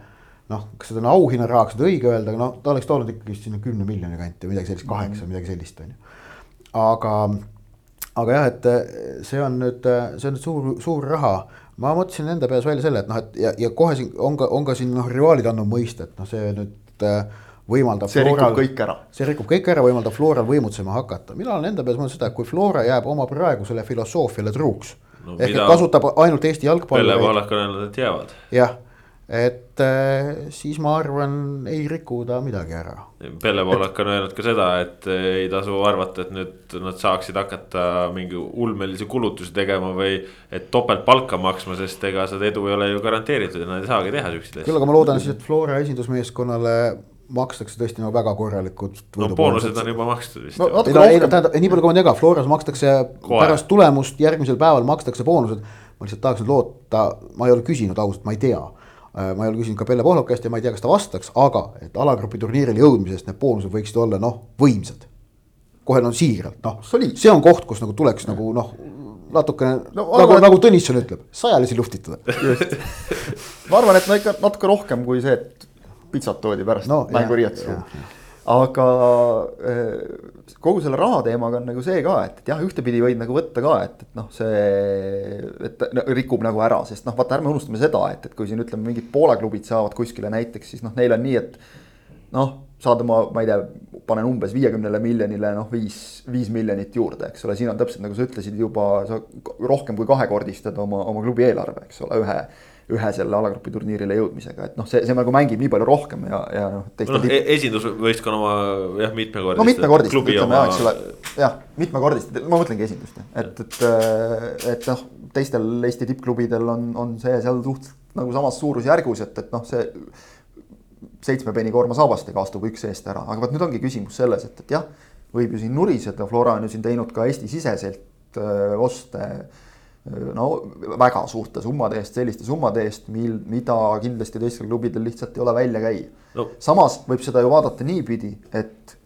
noh, kas seda on auhinnarahaks nüüd õige öelda, aga noh, ta oleks toonud ikkagi sinna kümne miljoni kanti midagi sellist, kaheksa, midagi sellist on ju aga aga jah, et see on nüüd, see on nüüd suur, suur raha ma mõtlesin enda peas välja selle, et noh, et ja, ja kohe siin on ka, on ka siin noh, rivaalid andnud mõista, et noh, see nüüd äh, võimaldab. see rikub kõik ära. see rikub kõik ära, võimaldab Floral võimutsema hakata, mina olen enda peas mõelnud seda, et kui Flora jääb oma praegusele filosoofiale truuks no,. ehk et kasutab ainult Eesti jalgpalli. Pelle Paalak on öelnud, et jäävad. jah et äh, siis ma arvan, ei riku ta midagi ära. Pelle Poolak on öelnud ka seda, et äh, ei tasu arvata, et nüüd nad saaksid hakata mingi ulmelisi kulutusi tegema või. et topeltpalka maksma, sest ega seda edu ei ole ju garanteeritud ja nad ei saagi teha siukseid asju. küll aga ma loodan siis, et Flora esindusmeeskonnale makstakse tõesti nagu väga korralikud. no boonused on juba makstud vist no,. ei no, ei tähendab, nii palju kui ma tean ka, Floras makstakse Kohe. pärast tulemust järgmisel päeval makstakse boonused. ma lihtsalt tahaks nüüd loota, ma ei ole küsinud ausalt, ma ei tea ma ei ole küsinud ka Pelle Pohlak käest ja ma ei tea, kas ta vastaks, aga et alagrupi turniirile jõudmisest need boonused võiksid olla noh, võimsad. kohe no siiralt, noh, see on koht, kus nagu tuleks nagu noh, natukene no, nagu, arvan, nagu Tõnisson ütleb, sajalisi luftitada ma arvan, et no ikka natuke rohkem kui see, et pitsat toodi pärast no, mänguriietusruumi aga eh, kogu selle raha teemaga on nagu see ka, et, et jah, ühtepidi võid nagu võtta ka, et, et noh, see, et rikub nagu ära, sest noh, vaata, ärme unustame seda, et, et kui siin ütleme, mingid Poola klubid saavad kuskile näiteks, siis noh, neil on nii, et noh, saad oma, ma ei tea, panen umbes viiekümnele miljonile noh, viis, viis miljonit juurde, eks ole, siin on täpselt nagu sa ütlesid juba, sa rohkem kui kahekordistad oma, oma klubi eelarve, eks ole, ühe ühe selle alagrupi turniirile jõudmisega, et noh, see, see nagu mängib nii palju rohkem ja, ja noh. no e esindusvõistkonna oma jah, mitmekordist. no mitmekordist, ütleme oma... jah, eks ole, jah, mitmekordist, ma mõtlengi esindust, et, et, et noh, teistel Eesti tippklubidel on, on see seal suht nagu samas suurusjärgus, et, et noh, see seitsme penikoorma saabastega astub üks eest ära, aga vot nüüd ongi küsimus selles, et, et jah, võib ju siin nuriseda, Flora on ju siin teinud ka Eesti-siseselt öö, oste no väga suurte summade eest, selliste summade eest, mil, mida kindlasti teistel klubidel lihtsalt ei ole välja käia no.. samas võib seda ju vaadata niipidi, et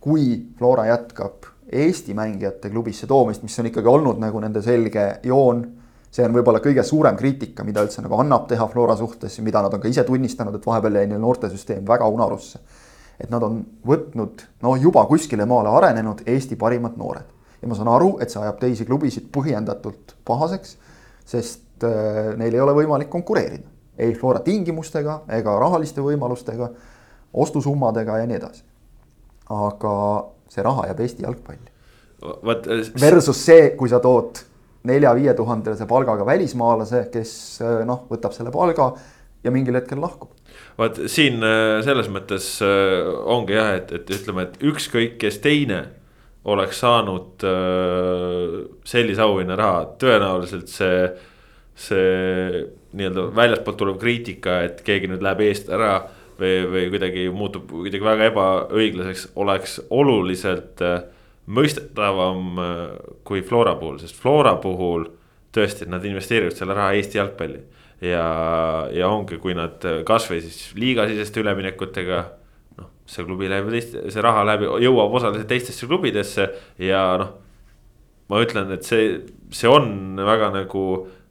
kui Flora jätkab Eesti mängijate klubisse toomist, mis on ikkagi olnud nagu nende selge joon. see on võib-olla kõige suurem kriitika, mida üldse nagu annab teha Flora suhtes, mida nad on ka ise tunnistanud, et vahepeal jäi neil noortesüsteem väga unarusse. et nad on võtnud no juba kuskile maale arenenud Eesti parimad noored ja ma saan aru, et see ajab teisi klubisid põhjendatult pahaseks, sest äh, neil ei ole võimalik konkureerida ei Flora tingimustega ega rahaliste võimalustega, ostusummadega ja nii edasi. aga see raha jääb Eesti jalgpalli. Äh, Versus see, kui sa tood nelja-viie tuhandelise palgaga välismaalase, kes äh, noh, võtab selle palga ja mingil hetkel lahkub. vaat siin selles mõttes ongi jah, et, et ütleme, et ükskõik kes teine oleks saanud äh, sellise auhinnaraha, tõenäoliselt see, see nii-öelda väljastpoolt tulev kriitika, et keegi nüüd läheb eest ära või, või kuidagi muutub kuidagi väga ebaõiglaseks, oleks oluliselt äh, mõistetavam äh, kui Flora puhul, sest Flora puhul tõesti, nad investeerivad selle raha Eesti jalgpalli. ja, ja ongi, kui nad kasvõi siis liigasiseste üleminekutega see klubi läheb teist, see raha läheb, jõuab osaliselt teistesse klubidesse ja noh. ma ütlen, et see, see on väga nagu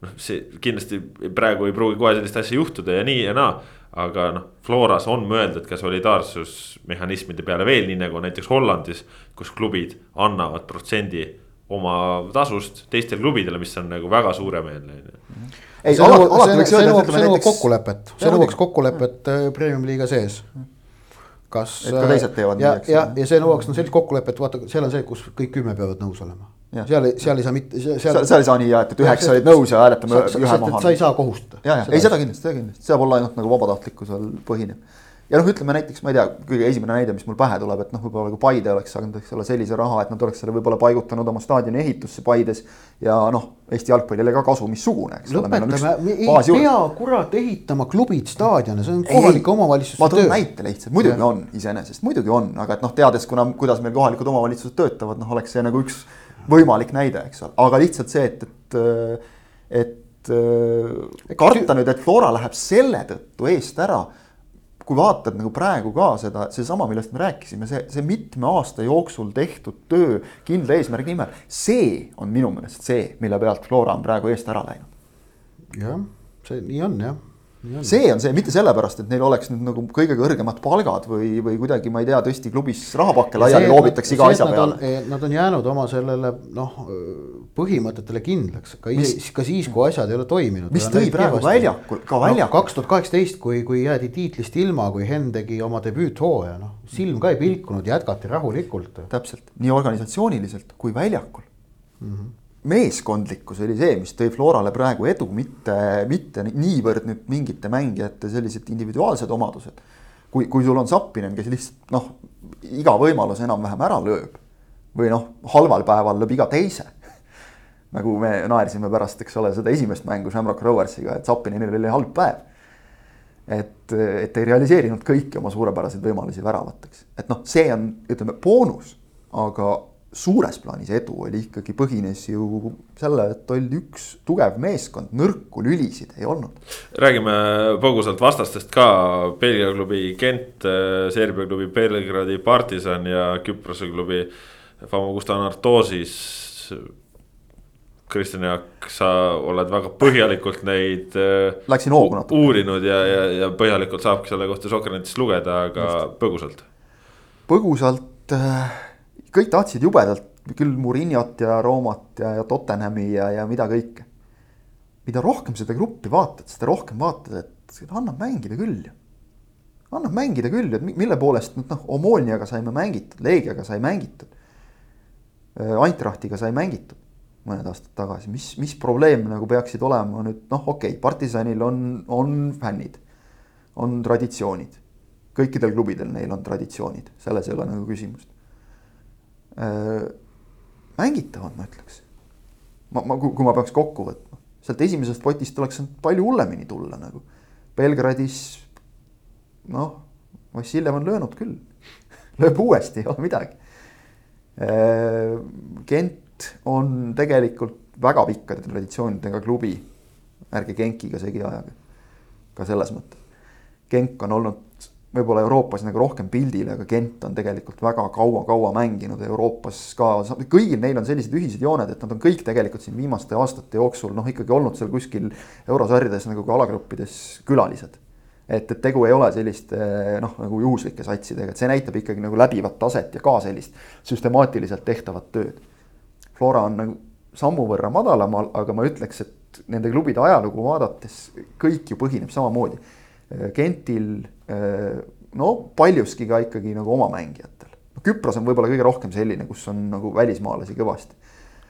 noh, see kindlasti praegu ei pruugi kohe sellist asja juhtuda ja nii ja naa. aga noh, Floras on mõeldud ka solidaarsusmehhanismide peale veel, nii nagu näiteks Hollandis, kus klubid annavad protsendi oma tasust teistele klubidele, mis on nagu väga suuremeelne, on ju. ei, see nõuab, see nõuab kokkulepet, see nõuaks kokkulepet äh, premium-liiga sees kas. et ka teised teevad ja, nii, eks. ja, ja see nõuaks no sellist kokkulepet, vaata, seal on see, kus kõik kümme peavad nõus olema. seal, seal ei saa mitte. seal, seal ei saa nii jah, et, et üheksa olid nõus ja hääletame ühe maha. sa ei saa kohustada. ja, ja ei seda kindlasti, seda kindlasti, see saab olla ainult nagu vabatahtlikkusel põhinev ja noh, ütleme näiteks, ma ei tea, kõige esimene näide, mis mul pähe tuleb, et noh, võib-olla kui Paide oleks saanud, ole, sellise raha, et nad oleks selle võib-olla paigutanud oma staadioni ehitusse Paides. ja noh, Eesti jalgpallile ka kasu missugune, eks ole. lõpetame, ei pea kurat ehitama klubid staadione, see on kohalike omavalitsuste töö. ma toon näite lihtsalt, muidugi ja. on iseenesest, muidugi on, aga et noh, teades, kuna, kuidas meil kohalikud omavalitsused töötavad, noh, oleks see nagu üks võimalik näide, eks ole, aga lihtsalt see, et, et, et karta nüüd, et Flora läheb selle tõttu eest ära kui vaatad nagu praegu ka seda, seesama, millest me rääkisime, see, see mitme aasta jooksul tehtud töö kindla eesmärgi nimel, see on minu meelest see, mille pealt Flora on praegu eest ära läinud. jah, see nii on jah see on see, mitte sellepärast, et neil oleks nüüd nagu kõige kõrgemad palgad või, või kuidagi, ma ei tea, tõesti klubis rahapakke laiali loobitakse iga asja peale. Eh, nad on jäänud oma sellele noh, põhimõtetele kindlaks, ka mis, siis, ka siis, kui asjad ei ole toiminud. mis tõi praegu väljakul, ka väljakul no,. kaks tuhat kaheksateist, kui, kui jäädi tiitlist ilma, kui Henn tegi oma debüüthooaja, noh, silm ka ei pilkunud, jätkati rahulikult. täpselt, nii organisatsiooniliselt kui väljakul mm. -hmm meeskondlikkus oli see, mis tõi Florale praegu edu, mitte, mitte niivõrd nüüd mingite mängijate sellised individuaalsed omadused. kui, kui sul on Zappinen, kes lihtsalt noh, iga võimaluse enam-vähem ära lööb või noh, halval päeval lööb iga teise. nagu me naersime pärast, eks ole, seda esimest mängu Shamrock Roversiga, et Zappinenil oli halb päev. et, et ei realiseerinud kõiki oma suurepäraseid võimalusi väravateks, et noh, see on, ütleme, boonus, aga suures plaanis edu oli ikkagi, põhines ju selle, et oli üks tugev meeskond, nõrku lülisid ei olnud. räägime põgusalt vastastest ka, Belgia klubi Gent, Serbia klubi Belgradi Partisan ja Küprose klubi Famagusta Anartosis. Kristjan Jaak, sa oled väga põhjalikult neid. Läksin hoogu natuke. uurinud ja, ja, ja põhjalikult saabki selle kohta Sokranetist lugeda, aga Just. põgusalt. põgusalt äh kõik tahtsid jubedalt küll Muriniot ja Roomat ja, ja Tottenhami ja, ja mida kõike. mida rohkem seda gruppi vaatad, seda rohkem vaatad, et annab mängida küll ju. annab mängida küll, et mille poolest nüüd noh, Omoniaga saime mängitud, Leegiaga sai mängitud. Eintrachtiga sai mängitud mõned aastad tagasi, mis, mis probleem nagu peaksid olema nüüd noh, okei okay,, partisanil on, on fännid, on traditsioonid. kõikidel klubidel neil on traditsioonid, selles ei ole nagu küsimust Äh, mängitavad, ma ütleks. ma, ma, kui ma peaks kokku võtma, sealt esimesest potist oleks saanud palju hullemini tulla nagu. Belgradis noh, Vassiljev on löönud küll lööb uuesti, ei ole midagi. Äh, Gent on tegelikult väga pikkade traditsioonidega klubi. ärge Genkiga segi ajage, ka selles mõttes. Genk on olnud võib-olla Euroopas nagu rohkem pildil, aga Gent on tegelikult väga kaua-kaua mänginud Euroopas ka, kõigil neil on sellised ühised jooned, et nad on kõik tegelikult siin viimaste aastate jooksul noh, ikkagi olnud seal kuskil eurosarjades nagu ka alagruppides külalised. et, et tegu ei ole selliste noh, nagu juhuslike satsidega, et see näitab ikkagi nagu läbivat taset ja ka sellist süstemaatiliselt tehtavat tööd. Flora on nagu sammu võrra madalamal, aga ma ütleks, et nende klubide ajalugu vaadates kõik ju põhineb samamoodi Gentil no paljuski ka ikkagi nagu oma mängijatel. Küpros on võib-olla kõige rohkem selline, kus on nagu välismaalasi kõvasti.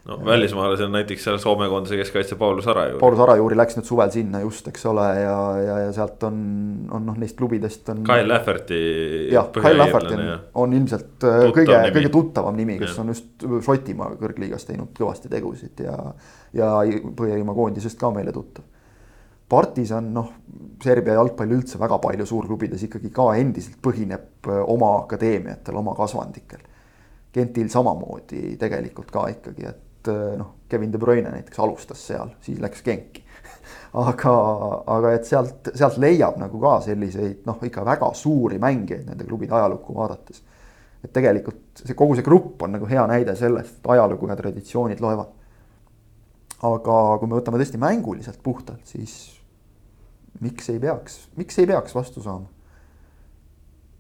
no välismaalasi on näiteks seal Soome koondise keskkaitse Paulus Arajuuri. Paulus Arajuuri läks nüüd suvel sinna just, eks ole, ja, ja, ja sealt on, on noh, neist klubidest on. Kyle Lafferty. jah, Kyle Lafferty on, on ilmselt Tuttav kõige, kõige tuttavam nimi, kes ja. on just Šotimaa kõrgliigas teinud kõvasti tegusid ja, ja Põhja-Iirimaa koondisest ka meile tuttav Partisan, noh, Serbia jalgpall üldse väga palju suurklubides ikkagi ka endiselt põhineb äh, oma akadeemiatel, oma kasvandikel. Gentil samamoodi tegelikult ka ikkagi, et äh, noh, Kevin De Bruyne näiteks alustas seal, siis läks Genki aga, aga et sealt, sealt leiab nagu ka selliseid noh, ikka väga suuri mängijaid nende klubide ajalukku vaadates. et tegelikult see kogu see grupp on nagu hea näide sellest, et ajalugu ja traditsioonid loevad. aga kui me võtame tõesti mänguliselt puhtalt, siis miks ei peaks, miks ei peaks vastu saama?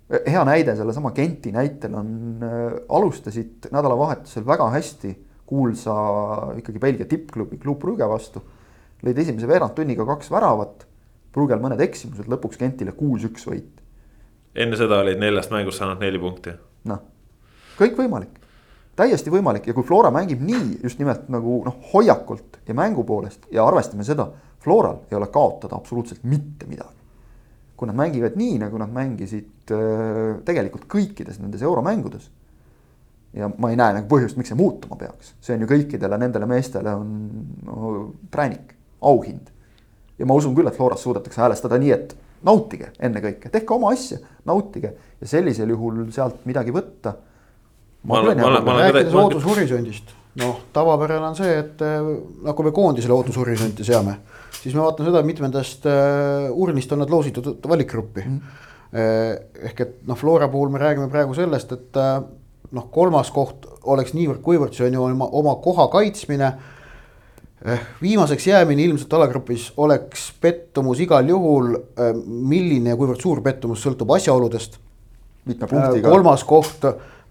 hea näide sellesama Genti näitel on äh,, alustasid nädalavahetusel väga hästi kuulsa ikkagi Belgia tippklubi Club Brugge vastu. lõid esimese veerandtunniga kaks väravat, Brugel mõned eksimused, lõpuks Gentile kuus-üks võit. enne seda olid neljast mängust saanud neli punkti. noh, kõik võimalik, täiesti võimalik ja kui Flora mängib nii just nimelt nagu noh, hoiakult ja mängu poolest ja arvestame seda Floral ei ole kaotada absoluutselt mitte midagi. kui nad mängivad nii, nagu nad mängisid äh, tegelikult kõikides nendes euromängudes. ja ma ei näe nagu põhjust, miks see muutuma peaks, see on ju kõikidele nendele meestele on no, präänik, auhind. ja ma usun küll, et Floras suudetakse häälestada nii, et nautige ennekõike, tehke oma asja, nautige ja sellisel juhul sealt midagi võtta. Ma olen, ma olen, ma olen. rääkides ootushorisondist, noh, tavapärane on see, et noh, kui me koondisele ootushorisonti seame siis ma vaatan seda, mitmendast äh, urnist on nad loositud valikgruppi mm. -hmm. ehk et noh, Flora puhul me räägime praegu sellest, et äh, noh, kolmas koht oleks niivõrd-kuivõrd, see on ju oma, oma koha kaitsmine Eh, viimaseks jäämine ilmselt alagrupis oleks pettumus igal juhul. Eh, milline ja kuivõrd suur pettumus sõltub asjaoludest. mitme punktiga. kolmas koht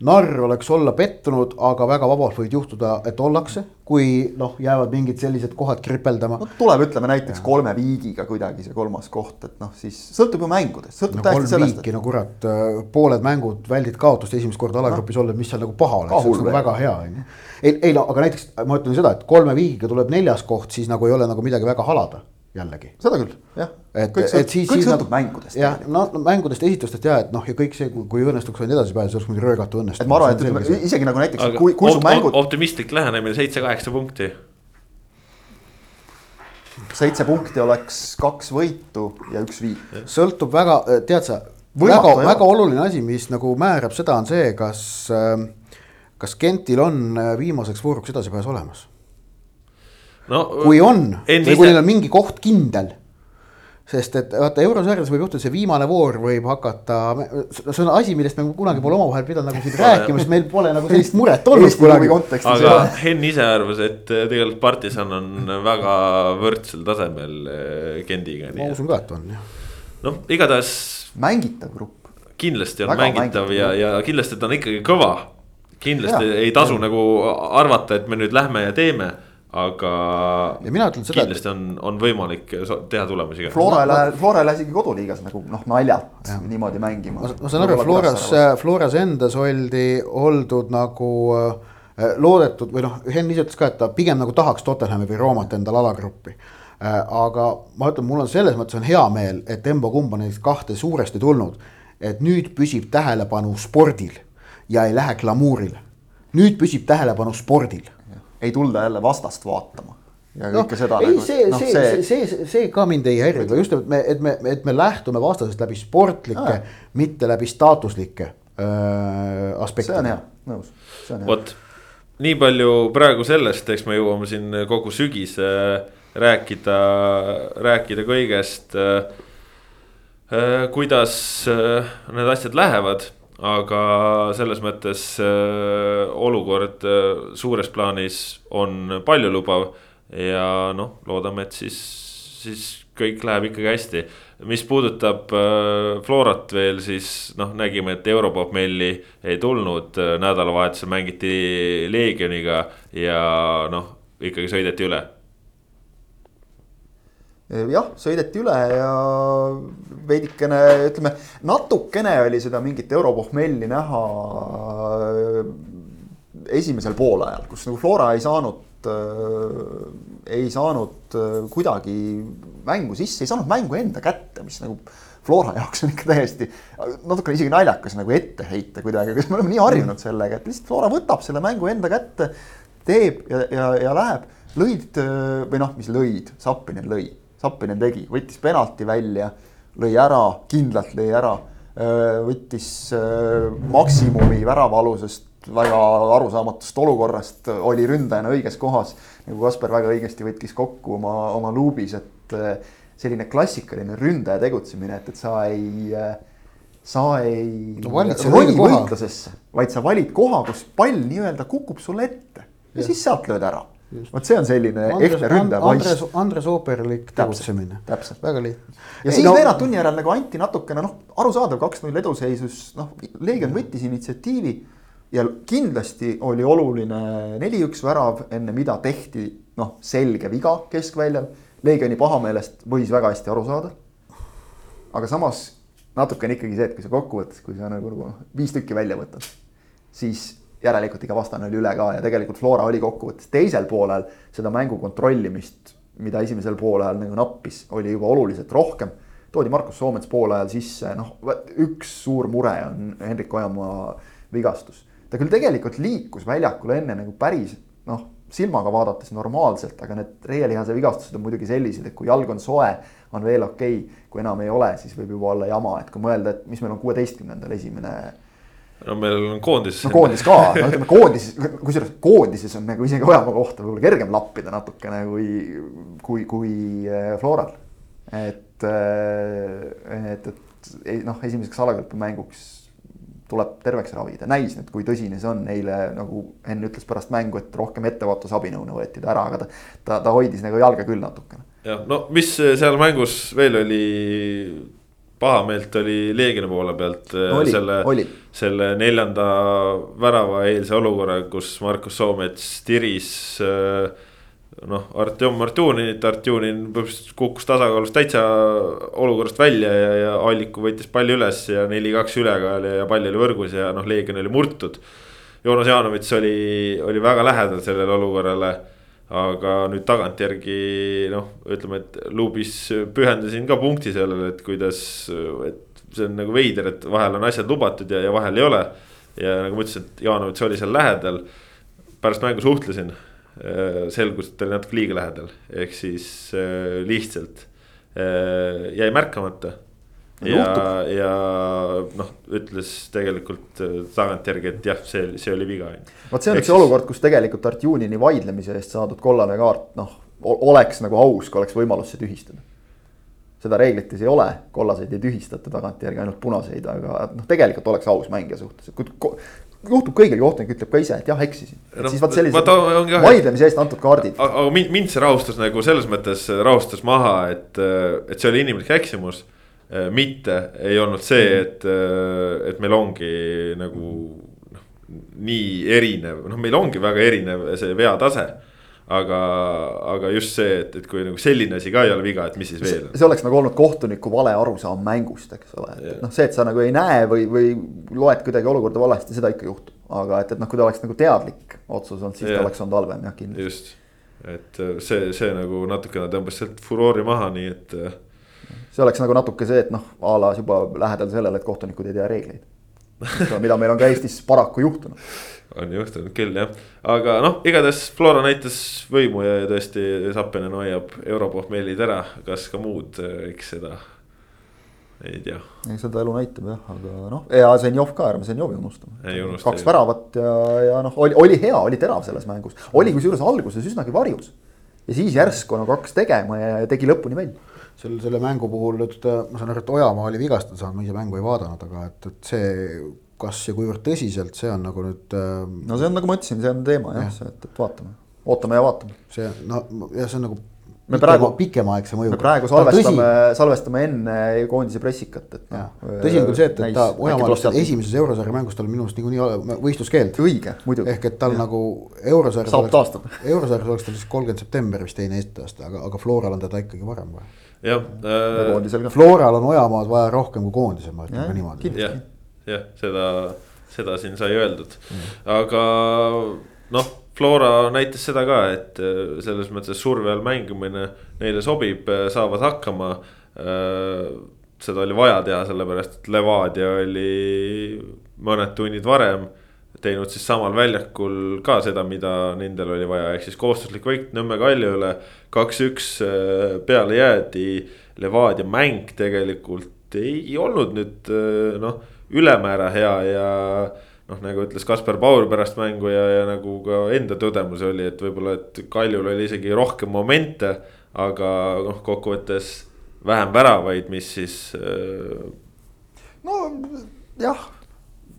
narr oleks olla pettunud, aga väga vabalt võib juhtuda, et ollakse, kui noh, jäävad mingid sellised kohad kripeldama no,. tuleb, ütleme näiteks ja. kolme viigiga kuidagi see kolmas koht, et noh, siis sõltub ju mängudest, sõltub no, täiesti sellest. Et... no kurat, äh, pooled mängud väldid kaotust esimest korda alagrupis no. olla, mis seal nagu paha oleks, see oleks nagu väga hea on ju. ei, ei no aga näiteks ma ütlen seda, et kolme viigiga tuleb neljas koht, siis nagu ei ole nagu midagi väga halada jällegi. seda küll, jah. et, et siis, kõik sõltub mängudest. jah, no mängudest, esitustest ja et noh, ja kõik see, kui õnnestuks ainult edasi pääseda, see oleks muidugi röögatu õnnestumine. et ma arvan, et ütleme isegi nagu näiteks, kui, kui su mängud. optimistlik lähenemine, seitse-kaheksa punkti. seitse punkti oleks kaks võitu ja üks viik. sõltub väga, tead sa, väga, väga oluline asi, mis nagu määrab seda, on see, kas, kas Gentil on viimaseks vooruks edasipääs olemas no,. kui on või kui neil on mingi koht kindel sest et vaata eurosarjas võib juhtuda, see viimane voor võib hakata, see on asi, millest me kunagi pole omavahel pidanud nagu siin rääkima, sest meil pole nagu sellist muret olnud kunagi. aga Henn ise arvas, et tegelikult partisan on väga võrdsel tasemel eh, Gendiga. ma usun ka, et on jah. noh, igatahes. mängitav grupp. kindlasti on väga mängitav, mängitav ja, ja kindlasti ta on ikkagi kõva. kindlasti ja, ei tasu ja. nagu arvata, et me nüüd lähme ja teeme aga. ja mina ütlen seda. kindlasti on, on võimalik teha tulemusi ka. Flora ei lähe, Flora ei lähe isegi koduliigas nagu noh, naljalt niimoodi mängima. ma saan aru, Floras, Floras endas oldi, oldud nagu äh, loodetud või noh, Henn ise ütles ka, et ta pigem nagu tahaks Tottenhami või Roomat endale alagruppi äh,. aga ma ütlen, mul on selles mõttes on hea meel, et Embo kumb on neist kahte suuresti tulnud. et nüüd püsib tähelepanu spordil ja ei lähe glamuurile. nüüd püsib tähelepanu spordil ei tulda jälle vastast vaatama. ja no, kõike seda. ei nagu, see no,, see, see, see, see, see ka mind ei häiri, just, et me, et me, et me lähtume vastasest läbi sportlike, mitte läbi staatuslike äh, aspektide. see on hea, nõus. vot, nii palju praegu sellest, eks me jõuame siin kogu sügise rääkida, rääkida kõigest äh,. kuidas äh, need asjad lähevad aga selles mõttes äh, olukord äh, suures plaanis on paljulubav ja noh, loodame, et siis, siis kõik läheb ikkagi hästi. mis puudutab äh, Florat veel, siis noh, nägime, et Europop Melli ei tulnud, nädalavahetusel mängiti Leegioniga ja noh, ikkagi sõideti üle jah, sõideti üle ja veidikene ütleme, natukene oli seda mingit europohmelli näha äh, esimesel poolajal, kus nagu Flora ei saanud äh,, ei saanud äh, kuidagi mängu sisse, ei saanud mängu enda kätte, mis nagu Flora jaoks on ikka täiesti natukene isegi naljakas nagu ette heita kuidagi, aga me oleme nii harjunud sellega, et lihtsalt Flora võtab selle mängu enda kätte, teeb ja, ja, ja läheb. lõid või noh, mis lõid, Sappinen lõi Sappinen tegi, võttis penalti välja, lõi ära, kindlalt lõi ära. võttis maksimumi väravaalusest väga arusaamatust olukorrast, oli ründajana õiges kohas. nagu Kaspar väga õigesti võttis kokku oma, oma luubis, et selline klassikaline ründaja tegutsemine, et, et sa ei sa ei no, roni võitlusesse, vaid sa valid koha, kus pall nii-öelda kukub sulle ette ja, ja siis sealt lööd ära vot see on selline ehtne ründaja poiss. Andres, Andres Ooperlik tegutsemine. väga lihtne. ja siis no, veerand tunni järel nagu anti natukene noh, arusaadav, kaks-null eduseisus, noh, Leegion võttis initsiatiivi. ja kindlasti oli oluline neli-üks värav, enne mida tehti noh, selge viga keskväljal. Leegioni pahameelest võis väga hästi aru saada. aga samas natukene ikkagi see, et kui sa kokkuvõttes, kui sa nagu, nagu viis tükki välja võtad, siis järelikult ikka vastane oli üle ka ja tegelikult Flora oli kokkuvõttes teisel poolel seda mängu kontrollimist, mida esimesel poolel nagu nappis, oli juba oluliselt rohkem. toodi Markus Soomets poolajal sisse, noh, üks suur mure on Hendrik Ojamaa vigastus. ta küll tegelikult liikus väljakul enne nagu päris noh, silmaga vaadates normaalselt, aga need reielihase vigastused on muidugi sellised, et kui jalg on soe, on veel okei okay., kui enam ei ole, siis võib juba olla jama, et kui mõelda, et mis meil on kuueteistkümnendal esimene no meil on koondis. no koondis ka, no ütleme koondises, kusjuures koondises on nagu isegi Ojamaa kohta võib-olla kergem lappida natukene kui, kui, kui äh, Floral. et, äh, et, et noh, esimeseks alagrupi mänguks tuleb terveks ravida, näis nüüd, kui tõsine see on, eile nagu Henn ütles pärast mängu, et rohkem ettevaatusabinõuna võeti ta ära, aga ta, ta, ta hoidis nagu jalga küll natukene. jah, no mis seal mängus veel oli pahameelt oli Leegioni poole pealt no, oli, selle, selle neljanda värava eelse olukorra, kus Markus Soomets tiris äh, noh, Artjom Artjuninit, Artjunin põhimõtteliselt kukkus tasakaalust täitsa olukorrast välja ja, ja Alliku võttis palli üles ja neli-kaks ülekaal ja, ja pall oli võrgus ja noh, Leegion oli murtud. Joonas Jaanovits oli, oli väga lähedal sellele olukorrale. Aga nüüd tagantjärgi noh, ütleme, et luubis pühendasin ka punkti sellele, et kuidas, et see on nagu veider, et vahel on asjad lubatud ja, ja vahel ei ole. ja nagu ma ütlesin, et Jaanovits oli seal lähedal. pärast mängu suhtlesin Äh, selgus, et oli natuke liiga lähedal, ehk siis äh, lihtsalt äh, jäi märkamata. Ja, ja noh, ütles tegelikult tagantjärgi, et jah, see, see oli viga. vot see on see olukord, kus tegelikult Artjunini vaidlemise eest saadud kollane kaart, noh, oleks nagu aus, kui oleks võimalus see tühistada seda reeglites ei ole, kollaseid ei tühistata tagantjärgi, ainult punaseid, aga noh, tegelikult oleks aus mängija suhtes, et kui juhtub kõigil, kohtunik ütleb ka ise, et jah, eksisin no,. siis vaat sellised vaidlemise eest antud kaardid. aga mind, mind see rahustas nagu selles mõttes rahustas maha, et, et see oli inimlik eksimus. Mitte ei olnud see, et, et meil ongi nagu noh, nii erinev, noh, meil ongi väga erinev see veatase aga, aga just see, et, et kui nagu selline asi ka ei ole viga, et mis siis veel on. see oleks nagu olnud kohtuniku vale arusaam mängust, eks ole, et, et noh, see, et sa nagu ei näe või, või loed kuidagi olukorda valesti, seda ikka juhtub. aga et, et noh, kui ta oleks nagu teadlik otsus olnud, siis ja. ta oleks olnud halvem jah, kindlasti. just, et äh, see, see nagu natukene tõmbas sealt furoori maha, nii et. See oleks nagu natuke see, et noh, a la juba lähedal sellele, et kohtunikud ei tea reegleid. Mida meil on ka Eestis paraku juhtunud. On juhtunud küll jah, aga noh, igatahes Flora näitas võimu ja tõesti Sapinen hoiab europohmeelid ära, kas ka muud, eks seda ei tea. ei, seda elu näitab jah, aga noh, ja Zenjov ka, ärme Zenjovi unustame. kaks väravat ja, ja noh, oli, oli hea, oli terav selles mängus, oli kusjuures alguses üsnagi varjus. ja siis järsku nagu hakkas tegema ja tegi lõpuni välja selle, selle mängu puhul nüüd ma saan aru, et Ojamaa oli vigastada saanud, ma ise mängu ei vaadanud, aga et, et see kas ja kuivõrd tõsiselt, see on nagu nüüd äh,. no see on, nagu ma ütlesin, see on teema jah ja., et, et vaatame, ootame ja vaatame. see no jah, see on nagu me praegu, pikemaaegse mõjuga. me praegu salvestame, salvestame enne koondise pressikat, et noh. tõsi on küll see, et, et ta Ojamaal esimeses eurosarja mängus tal minu arust niikuinii võistluskeeld. õige, muidugi. ehk et tal ja. nagu eurosarjas. saab taastada. eurosarjas oleks tal siis kolmkümmend september vist teine Eesti-aasta, aga, aga Floral on teda ikkagi varem vaja. Jah äh.... Floral on Ojamaad vaja rohkem kui koondisel, ma ütlen ka niimoodi. jah jah, seda, seda siin sai öeldud mm., aga noh, Flora näitas seda ka, et äh, selles mõttes surve all mängimine neile sobib, äh, saavad hakkama. Äh, seda oli vaja teha, sellepärast et Levadia oli mõned tunnid varem teinud siis samal väljakul ka seda, mida nendel oli vaja, ehk siis kohustuslik võit Nõmme Kalju üle. kaks-üks peale jäädi, Levadia mäng tegelikult ei olnud nüüd noh ülemäära hea ja noh, nagu ütles Kaspar Paur pärast mängu ja, ja nagu ka enda tõdemus oli, et võib-olla, et Kaljul oli isegi rohkem momente. aga noh, kokkuvõttes vähem väravaid, mis siis äh.... no jah,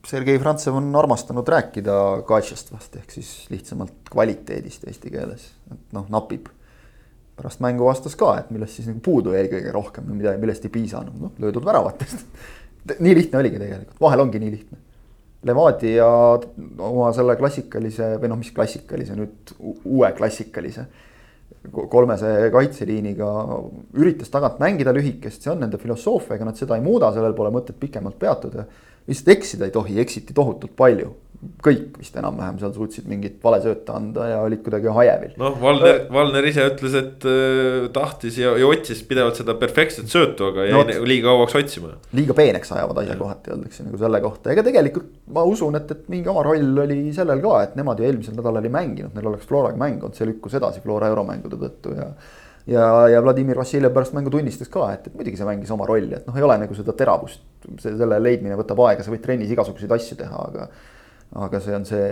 Sergei Frantsev on armastanud rääkida kaitšast vast ehk siis lihtsamalt kvaliteedist eesti keeles, et noh, napib pärast mängu vastas ka, et millest siis nagu puudu jäi kõige rohkem või mida, millest ei piisanud, noh löödud väravatest nii lihtne oligi tegelikult, vahel ongi nii lihtne. Levadia oma selle klassikalise või noh, mis klassikalise nüüd uue klassikalise kolmese kaitseliiniga üritas tagant mängida lühikest, see on nende filosoofia, ega nad seda ei muuda, sellel pole mõtet pikemalt peatuda. Lihtsalt eksida ei tohi, eksiti tohutult palju kõik vist enam-vähem seal suutsid mingit valesööta anda ja olid kuidagi hajevil. noh, Valner, Valner ise ütles, et äh, tahtis ja, ja otsis pidevalt seda perfektset söötu, aga jäi no, liiga kauaks otsima. liiga peeneks ajavad asja kohati, öeldakse nagu selle kohta, ega tegelikult ma usun, et, et mingi oma roll oli sellel ka, et nemad ju eelmisel nädalal ei mänginud, neil oleks Floraga mäng olnud, see lükkus edasi Flora euromängude tõttu ja ja, ja Vladimir Vassiljev pärast mängu tunnistas ka, et, et muidugi see mängis oma rolli, et noh, ei ole nagu seda teravust, see, selle leidmine võtab aega, sa võid trennis igasuguseid asju teha, aga aga see on see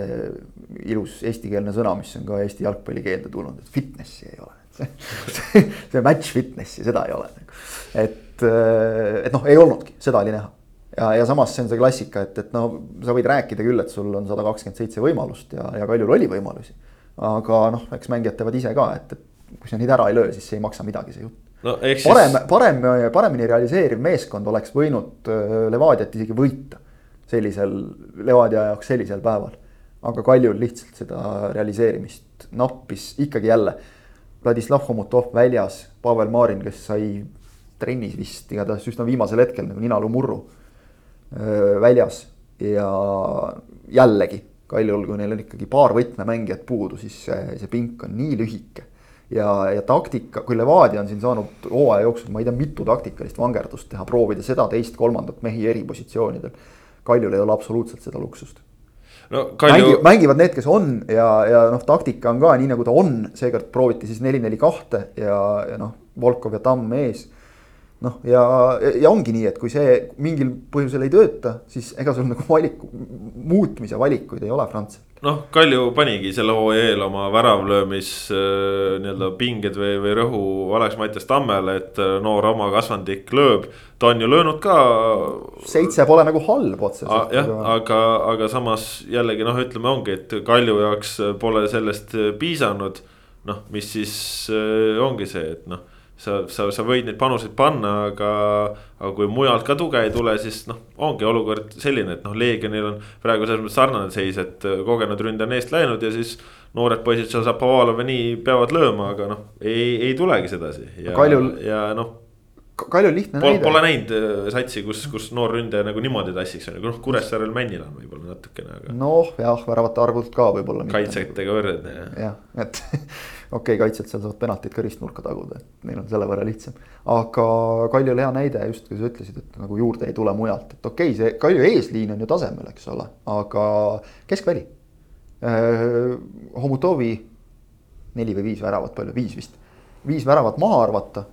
ilus eestikeelne sõna, mis on ka Eesti jalgpallikeelde tulnud, et fitnessi ei ole. see, see match fitnessi, seda ei ole nagu. et, et noh, ei olnudki, seda oli näha. ja, ja samas see on see klassika, et, et no sa võid rääkida küll, et sul on sada kakskümmend seitse võimalust ja, ja Kaljul oli võimalusi. aga noh, eks mängijad teavad ise ka, et, et kui sa neid ära ei löö, siis see ei maksa midagi, see jutt no,. Siis... parem, parem, paremini realiseeriv meeskond oleks võinud äh, Levadiat isegi võita sellisel, Levadia jaoks sellisel päeval. aga Kaljul lihtsalt seda realiseerimist nappis ikkagi jälle. Vladislav Homutov väljas, Pavel Marin, kes sai trennis vist igatahes üsna viimasel hetkel nagu ninalumurru väljas ja jällegi Kaljul, kui neil on ikkagi paar võtmemängijat puudu, siis see, see pink on nii lühike. Ja, ja taktika, kui Levadia on siin saanud hooaja jooksul, ma ei tea, mitu taktikalist vangerdust teha, proovida seda, teist, kolmandat mehi eri positsioonidel. Kaljul ei ole absoluutselt seda luksust no Kalju... Mängi, mängivad need, kes on ja, ja noh, taktika on ka nii, nagu ta on, seekord prooviti siis neli, neli, kahte ja, ja noh, Volkov ja Tamm ees noh, ja, ja ongi nii, et kui see mingil põhjusel ei tööta, siis ega sul nagu valiku, muutmise valikuid ei ole Franz. noh, Kalju panigi selle hooaja eel oma väravlöömis äh, nii-öelda pinged või, või rõhu Alex Mattias Tammele, et äh, noor oma kasvandik lööb. ta on ju löönud ka. seitse pole nagu halb otseselt. jah, aga, aga samas jällegi noh, ütleme ongi, et Kalju jaoks pole sellest piisanud. noh, mis siis äh, ongi see, et noh sa, sa, sa võid neid panuseid panna, aga, aga kui mujalt ka tuge ei tule, siis noh, ongi olukord selline, et noh, Leegionil on praegu selles mõttes sarnane seis, et kogenud ründaja on eest läinud ja siis. noored poisid, Šapovalov ja nii peavad lööma, aga noh, ei, ei tulegi sedasi ja, Kaljul... ja noh. Kaljul lihtne Pol, näide. Pole näinud äh, satsi, kus, kus noor ründaja nagu niimoodi tassiks, noh Kuressaarel Männil on võib-olla natukene, aga. noh, jah, väravate arvult ka võib-olla. kaitsjatega võrrelda jah. jah, et okei okay,, kaitsjad seal saavad penaltid ka ristnurka taguda, et neil on selle võrra lihtsam. aga Kaljul hea näide just, kui sa ütlesid, et nagu juurde ei tule mujalt, et okei okay,, see Kalju eesliin on ju tasemel, eks ole, aga keskväli eh,. Homutovi neli või viis väravat, palju, viis vist, viis väravat maha arvata.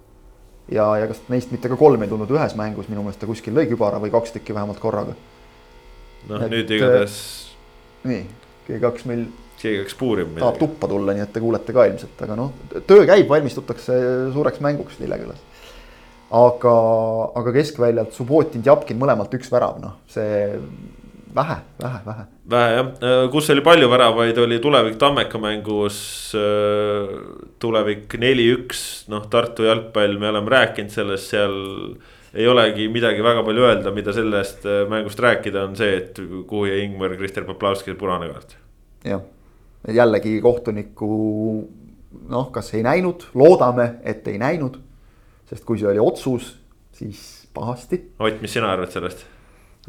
ja, ja kas neist mitte ka kolm ei tulnud ühes mängus, minu meelest ta kuskil lõi kübara või kaks tükki vähemalt korraga. noh, nüüd igatahes. nii, G2 meil keegi hakkas puurima. tahab tuppa tulla, nii et te kuulete ka ilmselt, aga noh, töö käib, valmistutakse suureks mänguks Lillekülas. aga, aga keskväljalt Subbotin, Tjapkin mõlemalt üks värav, noh, see vähe, vähe, vähe. vähe jah, kus oli palju väravaid, oli Tulevik Tammeka mängus. Tulevik neli-üks, noh Tartu jalgpall, me oleme rääkinud sellest seal ei olegi midagi väga palju öelda, mida sellest mängust rääkida, on see, et kuhu jäi Ingmar Krister Poplavski punane kaart. jah jällegi kohtuniku noh, kas ei näinud, loodame, et ei näinud. sest kui see oli otsus, siis pahasti. Ott, mis sina arvad sellest?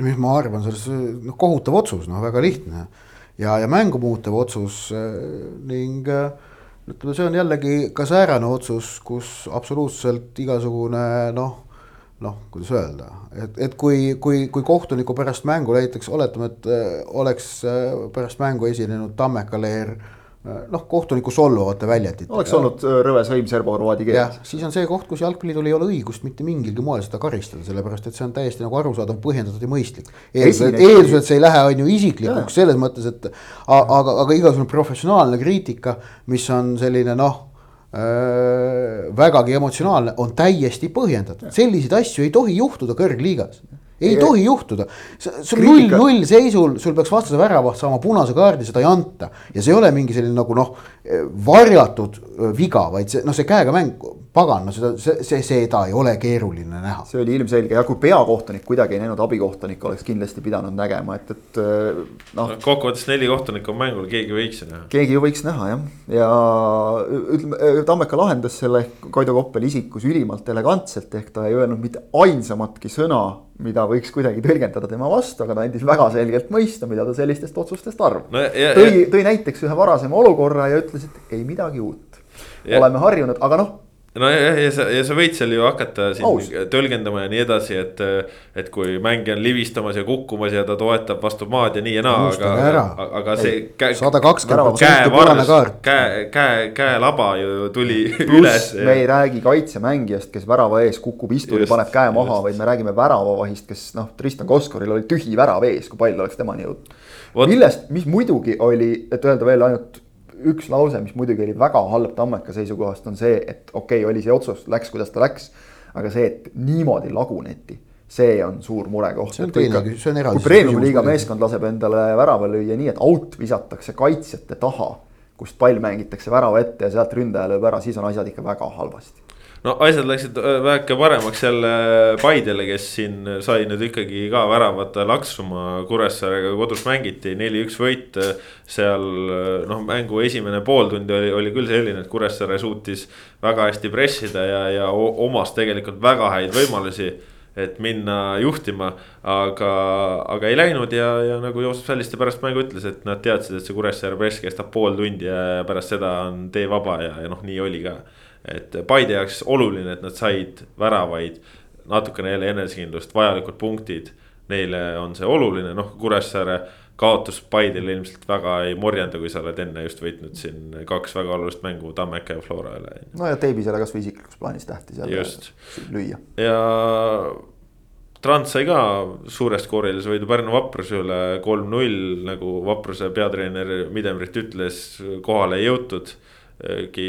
mis ma arvan sellest, noh kohutav otsus, noh väga lihtne ja, ja mängu muutev otsus ning ütleme, see on jällegi ka säärane otsus, kus absoluutselt igasugune noh noh, kuidas öelda, et, et kui, kui, kui kohtuniku pärast mängu näiteks oletame, et äh, oleks äh, pärast mängu esinenud Tammeka leer äh, noh, kohtuniku solvavate väljenditega. oleks olnud rõve sõim serbo-horvaadi keeles. siis on see koht, kus jalgpalliliidul ei ole õigust mitte mingilgi moel seda karistada, sellepärast et see on täiesti nagu arusaadav, põhjendatud ja mõistlik. eeldusel, et see ei lähe, on ju isiklikuks selles mõttes, et aga, aga igasugune professionaalne kriitika, mis on selline noh vägagi emotsionaalne, on täiesti põhjendatud, selliseid asju ei tohi juhtuda kõrgliigas. ei ja, tohi juhtuda, sul null, null seisul, sul peaks vastase väravaht saama punase kaardi, seda ei anta. ja see ei ole mingi selline nagu noh, varjatud viga, vaid see noh, see käega mäng, pagan, no seda, see, see, seda ei ole keeruline näha. see oli ilmselge ja kui peakohtunik kuidagi ei näinud, abikohtunik oleks kindlasti pidanud nägema, et, et noh no,. kokkuvõttes neli kohtunikku on mängul, keegi võiks ju näha. keegi ju võiks näha jah, ja ütleme, Tammeka lahendas selle Kaido Koppeli isikus ülimalt elegantselt, ehk ta ei öelnud mitte ainsamatki sõna mida võiks kuidagi tõlgendada tema vastu, aga ta andis väga selgelt mõista, mida ta sellistest otsustest arvab no,. tõi, tõi näiteks ühe varasema olukorra ja ütles, et ei midagi uut. oleme harjunud, aga noh nojah, ja sa, ja sa võid seal ju hakata siin Aus. tõlgendama ja nii edasi, et. et kui mängija on libistamas ja kukkumas ja ta toetab vastu maad ja nii ja naa, aga, aga, see. sada kakskümmend protsenti punane kaart. käe, käe, käelaba ju tuli üles. me ei räägi kaitsemängijast, kes värava ees kukub istuli, paneb käe maha, vaid me räägime väravavahist, kes noh, Tristan Koskoril oli tühi värav ees, kui pall oleks temani jõudnud. millest, mis muidugi oli, et öelda veel ainult üks lause, mis muidugi oli väga halb Tammeka seisukohast, on see, et okei okay,, oli see otsus, läks, kuidas ta läks. aga see, et niimoodi laguneti, see on suur murekoht. see on teine, see on eraldi. kui premium-liiga meeskond laseb endale värava lüüa nii, et out visatakse kaitsjate taha, kust pall mängitakse värava ette ja sealt ründaja lööb ära, siis on asjad ikka väga halvasti no asjad läksid äh, väike paremaks jälle Paidele, kes siin sai nüüd ikkagi ka väravate laksuma Kuressaarega kodus mängiti, neli-üks võit. seal noh, mängu esimene pooltund oli, oli küll selline, et Kuressaare suutis väga hästi pressida ja, ja omas tegelikult väga häid võimalusi et minna juhtima, aga, aga ei läinud ja, ja nagu Joosep Salliste pärast mängu ütles, et nad teadsid, et see Kuressaare press kestab pool tundi ja pärast seda on tee vaba ja, ja noh, nii oli ka et Paide jaoks oluline, et nad said väravaid, natukene jälle enesekindlust, vajalikud punktid. Neile on see oluline, noh Kuressaare kaotus Paidele ilmselt väga ei morjenda, kui sa oled enne just võitnud siin kaks väga olulist mängu Tammeka ja Flora üle. no ja Teibisele kasvõi isiklikus plaanis tähtis jälle lüüa. ja Trans sai ka suure skoorilise võidu Pärnu Vapruse üle kolm-null, nagu Vapruse peatreener Midemrit ütles, kohale ei jõutud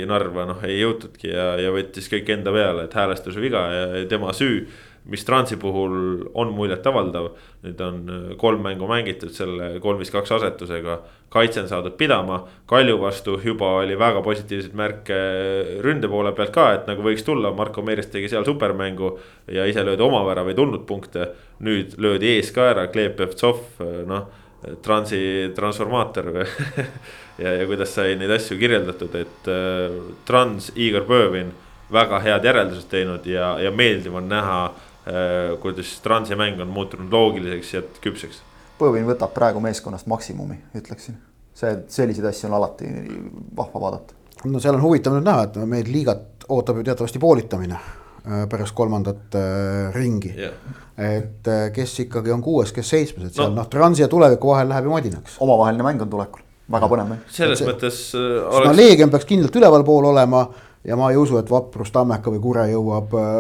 Narva noh, ei jõutudki ja, ja võttis kõik enda peale, et häälestuse viga ja tema süü. mis Transi puhul on muljetavaldav, nüüd on äh, kolm mängu mängitud selle kolm, viis, kaks asetusega. kaitse on saadud pidama, Kalju vastu juba oli väga positiivseid märke ründe poole pealt ka, et nagu võiks tulla, Marko Meeris tegi seal supermängu. ja ise löödi oma värava, ei tulnud punkte, nüüd löödi ees ka ära, Kleepevtsov, noh transi transformaator ja, ja kuidas sai neid asju kirjeldatud, et äh, trans Igor Pöövin väga head järeldused teinud ja, ja meeldiv on näha äh,, kuidas transi mäng on muutunud loogiliseks ja küpseks. Pöövin võtab praegu meeskonnast maksimumi, ütleksin. see, selliseid asju on alati vahva vaadata. no seal on huvitav nüüd näha, et meid liigat ootab ju teatavasti poolitamine äh, pärast kolmandat äh, ringi yeah et äh, kes ikkagi on kuues, kes seitsmes, et seal noh no, Transi ja tuleviku vahel läheb ju madinaks. omavaheline mäng on tulekul, väga põnev mäng. selles see, mõttes äh, oleks.... no Leegion peaks kindlalt ülevalpool olema ja ma ei usu, et Vaprus, Tammeka või Kure jõuab äh,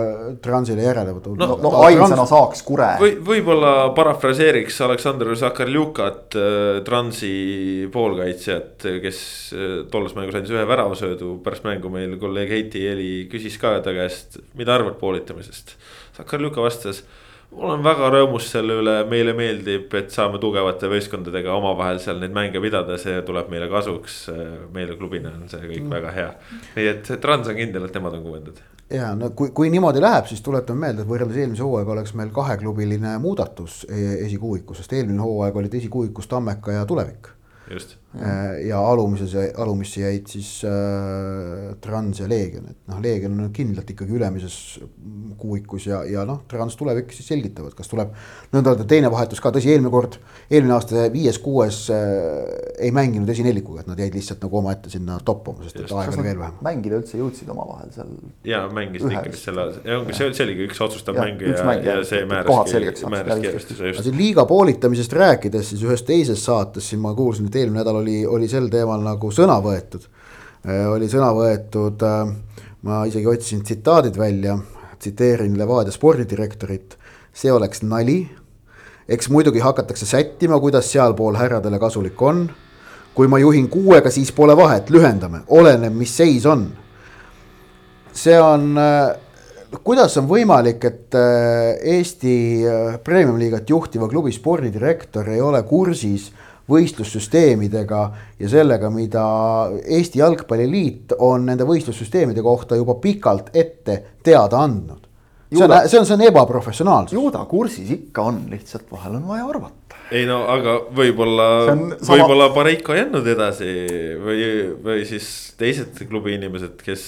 Transile järele. no, no, no ainsana trans... saaks Kure või,. võib-olla parafraseeriks Aleksandr Sakarljukat äh,, Transi poolkaitsjat, kes äh, tolles mängus andis ühe väravasöödu. pärast mängu meil kolleeg Heiti Eli küsis ka ta käest, mida arvad poolitamisest. Sakarljuka vastas olen väga rõõmus selle üle, meile meeldib, et saame tugevate võistkondadega omavahel seal neid mänge pidada, see tuleb meile kasuks. meile klubina on see kõik mm. väga hea, nii et Trans on kindel, et nemad on kuuendad. ja no kui, kui niimoodi läheb, siis tuletame meelde, et võrreldes eelmise hooaega oleks meil kaheklubiline muudatus e-, esikuuikus, sest eelmine hooaeg olid esikuuikus Tammeka ja Tulevik just. Äh, ja alumises, alumisse jäid siis äh, Trans ja Leegion, et noh, Leegion on kindlalt ikkagi ülemises kuuikus ja, ja noh, Trans tulevik siis selgitavad, kas tuleb nõnda öelda teine vahetus ka, tõsi, eelmine kord, eelmine aasta viies-kuues äh, ei mänginud esinelikuga, et nad jäid lihtsalt nagu omaette sinna toppama, sest et aega oli veel vähem. mängida üldse jõudsid omavahel seal. ja mängisid ikka vist selle, see, see oligi üks otsustav mäng ja, ja, ja, see määraski, määraski järjestuse just. liiga poolitamisest rääkides, siis ühes teises saates siin ma kuulsin, et eelmine nädal oli, oli sel teemal nagu sõna võetud. Äh, oli sõna võetud, äh, ma isegi otsisin tsitaadid välja, tsiteerin Levadia spordidirektorit, see oleks nali. eks muidugi hakatakse sättima, kuidas sealpool härradele kasulik on. kui ma juhin kuuega, siis pole vahet, lühendame, oleneb, mis seis on. see on äh, kuidas on võimalik, et Eesti Premium-liigat juhtiva klubi spordidirektor ei ole kursis võistlussüsteemidega ja sellega, mida Eesti Jalgpalliliit on nende võistlussüsteemide kohta juba pikalt ette teada andnud. see on, see on, see on ebaprofessionaalsus. ju ta kursis ikka on, lihtsalt vahel on vaja arvata. Ei no aga võib-olla, võib-olla Pareiko ei andnud edasi või, või siis teised klubi inimesed, kes.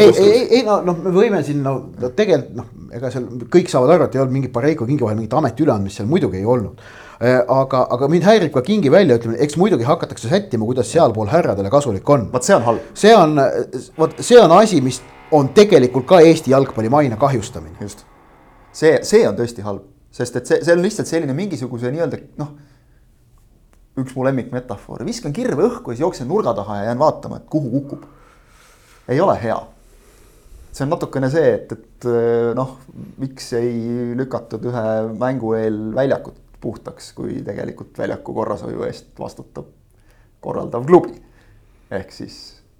ei, ei, ei no, noh, me võime siin no, no tegelikult noh, ega seal kõik saavad aru, et ei olnud mingit Pareiko kingi vahel mingit ameti üleandmist seal muidugi ei olnud Äh, aga, aga mind häirib ka kingi väljaütlemine, eks muidugi hakatakse sättima, kuidas sealpool härradele kasulik on. vot see on halb. see on, vot see on asi, mis on tegelikult ka Eesti jalgpalli maine kahjustamine. just, see, see on tõesti halb, sest et see, see on lihtsalt selline mingisuguse nii-öelda noh. üks mu lemmikmetafoor, viskan kirve õhku ja siis jooksen nurga taha ja jään vaatama, et kuhu kukub. ei ole hea see on natukene see, et, et noh, miks ei lükatud ühe mängu eel väljakut puhtaks, kui tegelikult väljaku korrashoiu eest vastutab korraldav klubi. ehk siis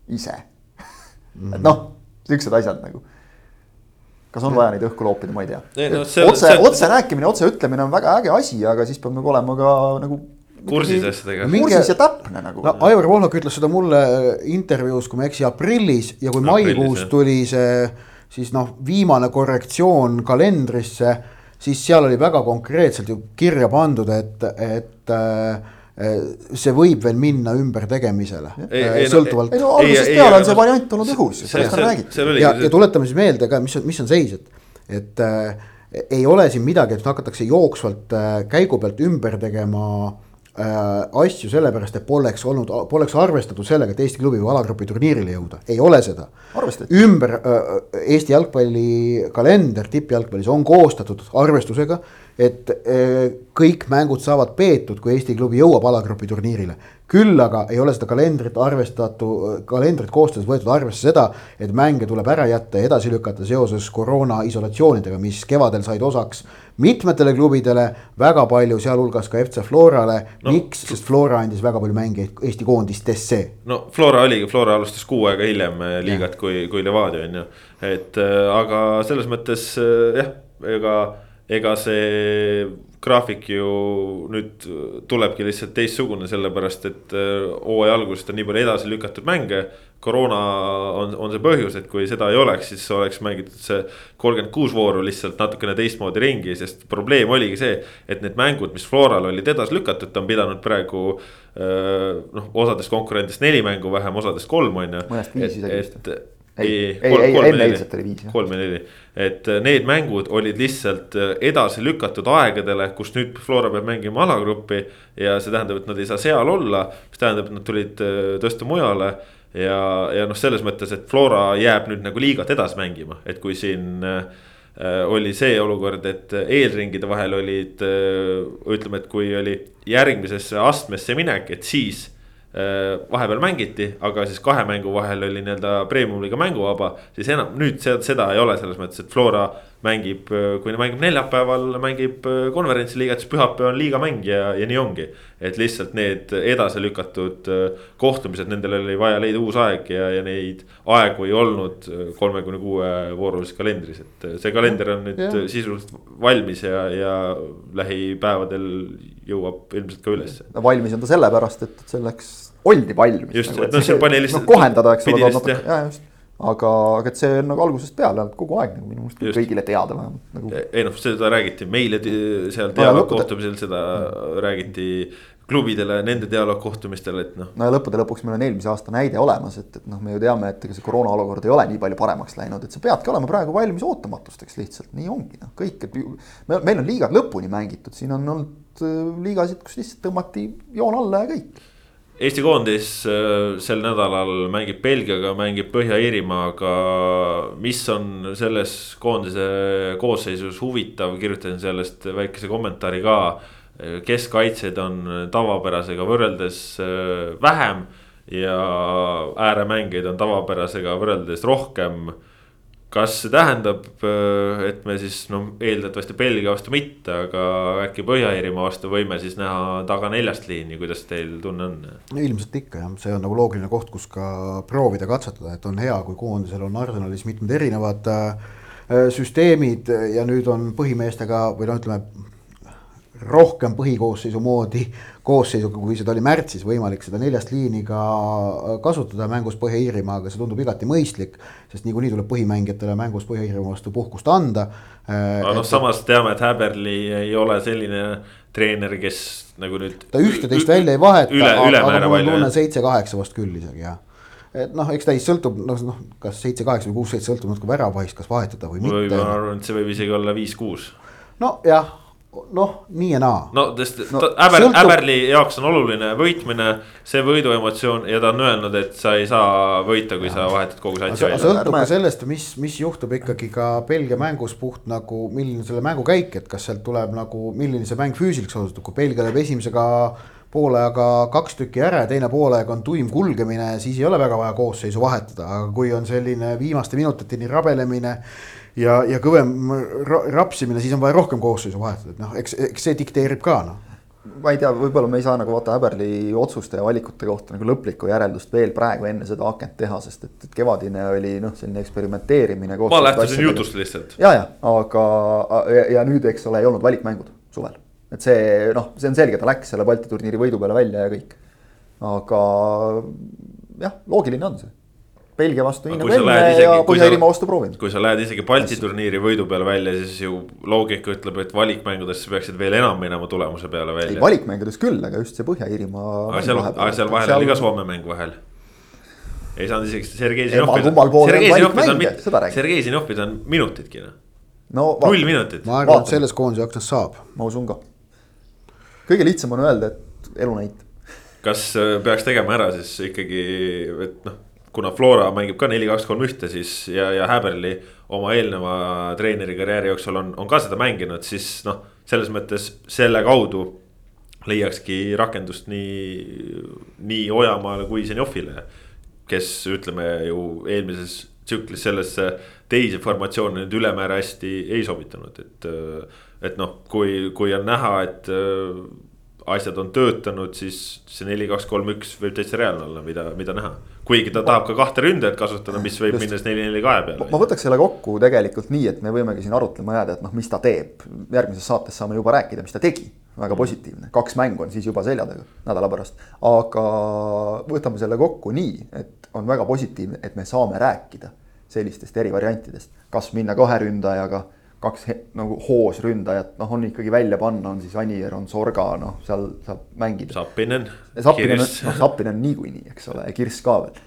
ise mm. -hmm. et noh, siuksed asjad nagu. Kas on vaja neid õhku loopida, ma ei tea. No, otse see..., otse rääkimine, otse ütlemine on väga äge asi, aga siis peab nagu olema ka nagu kursis asjadega. kursis ja täpne nagu. no Aivar Pohlak ütles seda mulle intervjuus, kui ma ei eksi, aprillis ja kui maikuus tuli see siis noh, viimane korrektsioon kalendrisse, siis seal oli väga konkreetselt ju kirja pandud, et, et äh, see võib veel minna ümbertegemisele. sõltuvalt. ei no algusest peale on see variant olnud õhus, sellest on räägitud. ja, ja tuletame siis meelde ka, mis on, mis on seis, et, et äh, ei ole siin midagi, et hakatakse jooksvalt äh, käigu pealt ümber tegema Äh, asju sellepärast, et poleks olnud, poleks arvestatud sellega, et Eesti klubi võib alagrupi turniirile jõuda, ei ole seda. ümber äh, Eesti jalgpalli kalender tippjalgpallis on koostatud arvestusega, et äh, kõik mängud saavad peetud, kui Eesti klubi jõuab alagrupi turniirile küll aga ei ole seda kalendrit arvestatud, kalendrit koostades võetud arvesse seda, et mänge tuleb ära jätta ja edasi lükata seoses koroona isolatsioonidega, mis kevadel said osaks mitmetele klubidele, väga palju, sealhulgas ka FC Florale no,. miks, sest Flora andis väga palju mängijaid Eesti koondistesse. no Flora oligi, Flora alustas kuu aega hiljem eh, liigat ja. kui, kui Levadia on ju, et äh, aga selles mõttes jah, ega, ega see graafik ju nüüd tulebki lihtsalt teistsugune, sellepärast et äh, hooaja algusest on nii palju edasi lükatud mänge. koroona on, on see põhjus, et kui seda ei oleks, siis oleks mängitud see kolmkümmend kuus vooru lihtsalt natukene teistmoodi ringi, sest probleem oligi see. et need mängud, mis Floral olid edasi lükatud, ta on pidanud praegu äh, noh, osadest konkurentidest neli mängu vähem, osadest kolm on ju. mõnest viis isegi vist ei, ei, ei, enne eilset oli viis. kolm ja neli, et äh, need mängud olid lihtsalt äh, edasi lükatud aegadele, kus nüüd Flora peab mängima alagruppi. ja see tähendab, et nad ei saa seal olla, mis tähendab, et nad tulid äh, tõsta mujale. ja, ja noh, selles mõttes, et Flora jääb nüüd nagu liigat edasi mängima, et kui siin oli see olukord, et eelringide vahel olid ütleme, et kui oli järgmisesse astmesse minek, et siis vahepeal mängiti, aga siis kahe mängu vahel oli nii-öelda premium-liiga mänguvaba. siis enam nüüd seda ei ole selles mõttes, et Flora mängib, kui mängib neljapäeval, mängib äh, konverentsiliigat, siis pühapäev on liigamäng ja, ja nii ongi. et lihtsalt need edasi lükatud äh, kohtumised, nendel oli vaja leida uus aeg ja, ja neid aegu ei olnud kolmekümne kuue voorulises kalendris, et see kalender on nüüd ja. sisuliselt valmis ja, ja lähipäevadel jõuab ilmselt ka ülesse. valmis on ta sellepärast, et selleks oldi valmis. just nagu,, et noh, see pani lihtsalt no,. kohendada, eks ole, natuke, ja just aga, aga et see on nagu algusest peale kogu aeg nagu minu meelest kõigile teada vähemalt nagu.... ei noh, seda räägiti meile seal dialoogkohtumisel, seda mm. räägiti klubidele, nende dialoogkohtumistel, et noh. no ja lõppude lõpuks meil on eelmise aasta näide olemas, et, et noh, me ju teame, et ega see koroona olukord ei ole nii palju paremaks läinud, et sa peadki olema praegu valmis ootamatusteks lihtsalt, nii ongi noh, kõik, et meil on liigad lõpuni mängitud, siin on olnud äh, liigasid, kus lihtsalt tõmmati joon alla ja kõik Eesti koondis äh, sel nädalal mängib Belgiaga, mängib Põhja-Iirimaaga. mis on selles koondise koosseisus huvitav, kirjutasin sellest väikese kommentaari ka. keskkaitsjaid on tavapärasega võrreldes äh, vähem ja ääremängijaid on tavapärasega võrreldes rohkem kas see tähendab, äh, et me siis no eeldatavasti Belgia vastu mitte, aga äkki Põhja-Iirimaa vastu võime siis näha taga neljast liini, kuidas teil tunne on? ilmselt ikka jah, see on nagu loogiline koht, kus ka proovida katsetada, et on hea, kui koondisel on Arsenalis mitmed erinevad äh, süsteemid ja nüüd on põhimeestega või no ütleme rohkem põhikoosseisu moodi koosseisuga, kui seda oli märtsis võimalik seda neljast liini ka kasutada mängus Põhja-Iirimaaga, see tundub igati mõistlik. sest niikuinii tuleb põhimängijatele mängus Põhja-Iirimaa vastu puhkust anda. aga noh, samas teame, et Häberli ei ole selline treener, kes nagu nüüd. ta ühte-teist välja ei vaheta, aga mul on tunne seitse-kaheksa vast küll isegi jah et noh, eks ta siis sõltub noh, noh kas seitse-kaheksa või kuus-seitse sõltub natuke väravahist, kas vahetada või mitte. ma arvan, et see võib isegi olla viis-kuus. nojah noh, nii ja naa. no sest no, Äber, sõltub... Äberli jaoks on oluline võitmine, see võiduemotsioon ja ta on öelnud, et sa ei saa võita, kui ja. sa vahetad kogu satsi välja. sõltub ka sellest, mis, mis juhtub ikkagi ka Belgia mängus puht nagu, milline selle mängu käik, et kas sealt tuleb nagu, milline see mäng füüsiliseks osutub, kui Belgia lööb esimesega poolega kaks tükki ära ja teine poolega on tuim kulgemine, siis ei ole väga vaja koosseisu vahetada, aga kui on selline viimaste minutiteni rabelemine ja, ja kõvem rapsimine, siis on vaja rohkem koosseisu vahetada, et noh, eks, eks see dikteerib ka noh ma ei tea, võib-olla me ei saa nagu vaata Häberli otsuste ja valikute kohta nagu lõplikku järeldust veel praegu enne seda akent teha, sest et, et kevadine oli noh, selline eksperimenteerimine. ma lähtusin jutust lihtsalt. ja, ja aga ja, ja nüüd, eks ole, ei olnud valikmängud suvel, et see noh, see on selge, ta läks selle Balti turniiri võidu peale välja ja kõik. aga jah, loogiline on see Belgia vastu nii nagu enne ja Põhja-Iirimaa vastu proovinud. kui sa lähed isegi Balti turniiri võidu peale välja, siis ju loogika ütleb, et valikmängudesse peaksid veel enam minema tulemuse peale välja. ei valikmängudes küll, aga just see Põhja-Iirimaa. aga seal, aga seal vahel seal... oli ka Soome mäng vahel. ei saanud isegi Sergei Zinovkid. Sergei Zinovkid on minutitki noh. no null minutit. ma arvan, et selles koondise aknas saab. ma usun ka. kõige lihtsam on öelda, et elu näitab. kas äh, peaks tegema ära siis ikkagi, et noh kuna Flora mängib ka neli, kaks, kolm, ühte, siis ja, ja Häberli oma eelneva treeneri karjääri jooksul on, on ka seda mänginud, siis noh, selles mõttes selle kaudu leiakski rakendust nii, nii Ojamaale kui Zenjovile. kes ütleme ju eelmises tsüklis sellesse teise formatsiooni nüüd ülemäära hästi ei sobitanud, et. et noh, kui, kui on näha, et asjad on töötanud, siis see neli, kaks, kolm, üks võib täitsa reaalne olla, mida, mida näha. kuigi ta tahab ka kahte ründajat kasutada, mis võib Just. minna siis neli, neli, kahe peale. ma võtaks selle kokku tegelikult nii, et me võimegi siin arutlema jääda, et noh, mis ta teeb. järgmises saates saame juba rääkida, mis ta tegi. väga positiivne, kaks mängu on siis juba selja taga nädala pärast. aga võtame selle kokku nii, et on väga positiivne, et me saame rääkida sellistest erivariantidest. kas minna kahe ründajaga kaks nagu hoosründajat, noh, on ikkagi välja panna, on siis Anier, on Sorga, noh, seal saab mängida. Sappinen. Sappinen, noh, Sappinen niikuinii, eks ole, Kirss ka veel.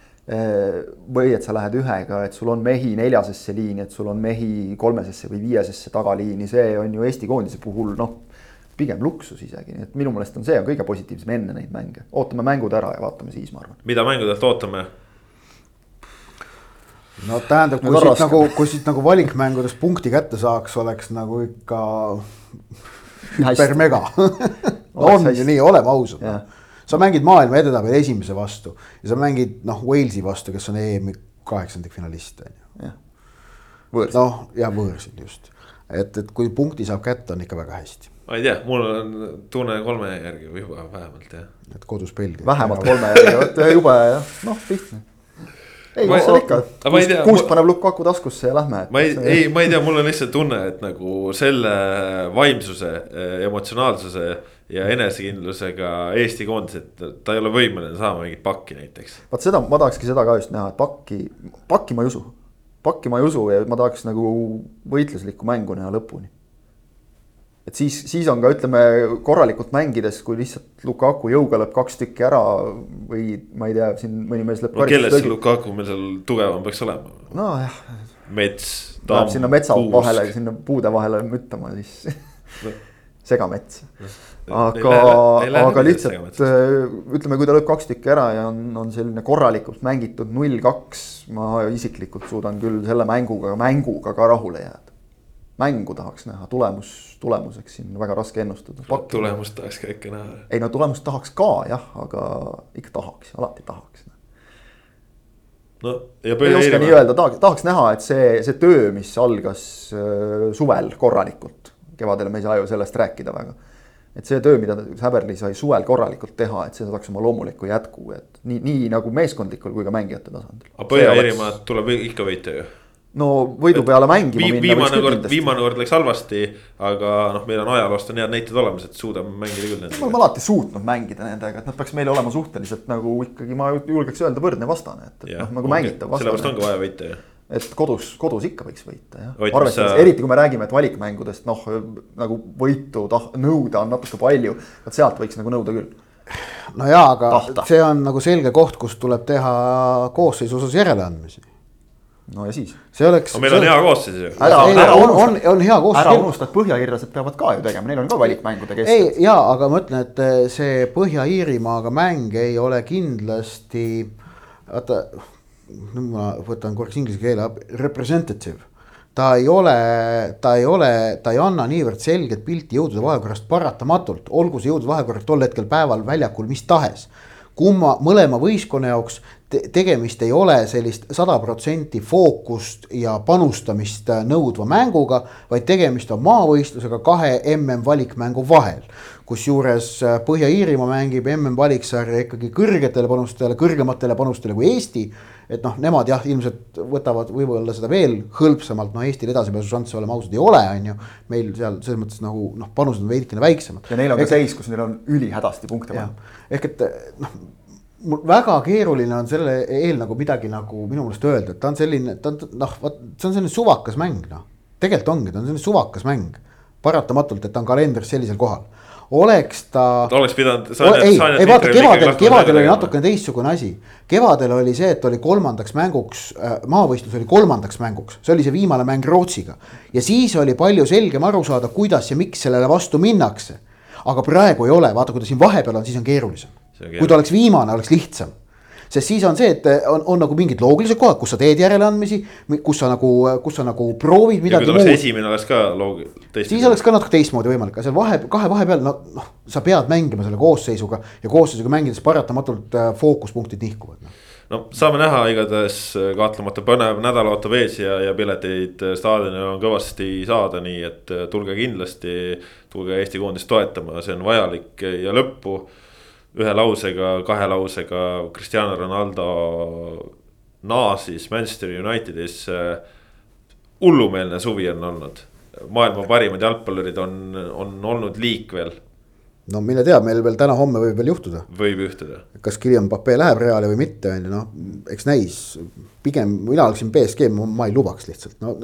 või et sa lähed ühega, et sul on mehi neljasesse liini, et sul on mehi kolmesesse või viiesesse tagaliini, see on ju Eesti koondise puhul noh, pigem luksus isegi, nii et minu meelest on see on kõige positiivsem enne neid mänge. ootame mängud ära ja vaatame siis, ma arvan. mida mängudelt ootame? No tähendab, kui siit nagu, kui siit nagu valikmängudes punkti kätte saaks, oleks nagu ikka hüper mega on ju nii, oleme ausad. Yeah.. sa mängid maailma edetabeli esimese vastu ja sa mängid noh, Walesi vastu, kes on EM-i kaheksandikfinalist on ju. noh, ja võõrsil just, et, et kui punkti saab kätte, on ikka väga hästi. Ma ei tea, mul on tunne kolme järgi või juba vähemalt jah. et kodus Belgia. vähemalt kolme järgi, vot jube jah, noh lihtne ei, mis seal ikka, kuus, paneb Lukaku taskusse ja lähme. ma ei, ei, ma ei tea, mul on lihtsalt tunne, et nagu selle vaimsuse, emotsionaalsuse ja enesekindlusega Eesti koondis, et ta ei ole võimeline saama mingit pakki näiteks. vot seda, ma tahakski seda ka just näha, et pakki, pakki ma ei usu. pakki ma ei usu ja ma tahaks nagu võitluslikku mängu näha lõpuni et siis, siis on ka ütleme korralikult mängides, kui lihtsalt Lukaku jõuga lööb kaks tükki ära või ma ei tea, siin mõni mees lööb no,. kellest see Lukaku meil seal tugevam peaks olema? nojah. mets. Läheb sinna metsa puust. vahele, sinna puude vahele müttama siis segamets. aga, aga lihtsalt äh, ütleme, kui ta lööb kaks tükki ära ja on, on selline korralikult mängitud null, kaks, ma isiklikult suudan küll selle mänguga, mänguga ka rahule jääda mängu tahaks näha, tulemus, tulemuseks siin väga raske ennustada. tulemust tahaks ka ikka näha. ei no tulemust tahaks ka jah, aga ikka tahaks, alati tahaks. no ja. ei oska nii öelda, tahaks, tahaks näha, et see, see töö, mis algas äh, suvel korralikult, kevadel me ei saa ju sellest rääkida väga. et see töö, mida Häberli sai suvel korralikult teha, et see saaks oma loomuliku jätku, et nii, nii nagu meeskondlikul kui ka mängijate tasandil. aga Põhja-Iirimaad tuleb ikka võita ju no võidu peale mängima Vi, minna. viimane kord, viimane kord läks halvasti, aga noh, meil on ajaloost on head näited olemas, et suudame mängida küll nendega. me oleme alati suutnud mängida nendega, et nad peaks meile olema suhteliselt nagu ikkagi ma julgeks öelda võrdne vastane, et, et noh, nagu mängitav vastane. sellepärast ongi vaja võita ju et kodus, kodus ikka võiks võita jah. arvestades sa..., eriti kui me räägime, et valikmängudest noh, nagu võitu tah-, nõuda on natuke palju, vot sealt võiks nagu nõuda küll no jaa, aga Tahta. see on nagu selge koht, kus tuleb teha koosseisu osas järeleandmisi no ja siis? see oleks. no meil on hea koosseis ju. ära, ära on, on, on hea koosseis. ära unusta, et põhjahiirlased peavad ka ju tegema, neil on ka valikmängude keskel. ei, jaa, aga ma ütlen, et eh, see Põhja-Iirimaaga mäng ei ole kindlasti, vaata, nüüd ma võtan korraks inglise keele, representative ta ei ole, ta ei ole, ta ei anna niivõrd selget pilti jõudude vahekorrast paratamatult, olgu see jõudude vahekord tol hetkel päeval väljakul mis tahes kumma, mõlema võistkonna jaoks te tegemist ei ole sellist sada protsenti fookust ja panustamist nõudva mänguga, vaid tegemist on maavõistlusega kahe mm valikmängu vahel. Kusjuures Põhja-Iirimaa mängib mm valiksarja ikkagi kõrgetele panustele, kõrgematele panustele kui Eesti. et noh, nemad jah, ilmselt võtavad võib-olla seda veel hõlpsamalt, no Eestil edasipääsušansse, oleme ausad, ei ole, on ju. meil seal selles mõttes nagu noh, panused on veidikene väiksemad. ja neil on ka seis, kus neil on ülihädasti punkte vaja. ehk et noh mul väga keeruline on selle eel nagu midagi nagu minu meelest öelda, et ta on selline, ta on noh, vot see on selline suvakas mäng noh. tegelikult ongi, ta on selline suvakas mäng. paratamatult, et ta on kalendris sellisel kohal. Oleks ta. ta oleks pidanud. ei, ei vaata kevadel, kevadel oli natukene teistsugune asi. kevadel oli see, et oli kolmandaks mänguks äh,, maavõistlus oli kolmandaks mänguks, see oli see viimane mäng Rootsiga. ja siis oli palju selgem aru saada, kuidas ja miks sellele vastu minnakse. aga praegu ei ole, vaata, kui ta siin vahepeal on, siis on keerulisem kui ta oleks viimane, oleks lihtsam sest siis on see, et on, on nagu mingid loogilised kohad, kus sa teed järeleandmisi, kus sa nagu, kus sa nagu proovid midagi muud. esimene oleks ka loog-. siis oleks ka natuke teistmoodi võimalik, aga seal vahe, kahe vahepeal no noh, sa pead mängima selle koosseisuga ja koosseisuga mängides paratamatult äh, fookuspunktid nihkuvad no no saame näha, igatahes kahtlemata põnev nädal ootab ees ja, ja pileteid staadionile on kõvasti saada, nii et tulge kindlasti, tulge Eesti koondist toetama, see on vajalik ja lõppu ühe lausega, kahe lausega Cristiano Ronaldo naasis Manchester Unitedisse. hullumeelne suvi on olnud, maailma parimad jalgpallurid on, on olnud liikvel no mine tea, meil veel täna-homme võib veel juhtuda. võib juhtuda. kas Guillaume Pape läheb Reali või mitte, on ju noh, eks näis. pigem mina oleksin BSG, ma ei lubaks lihtsalt, no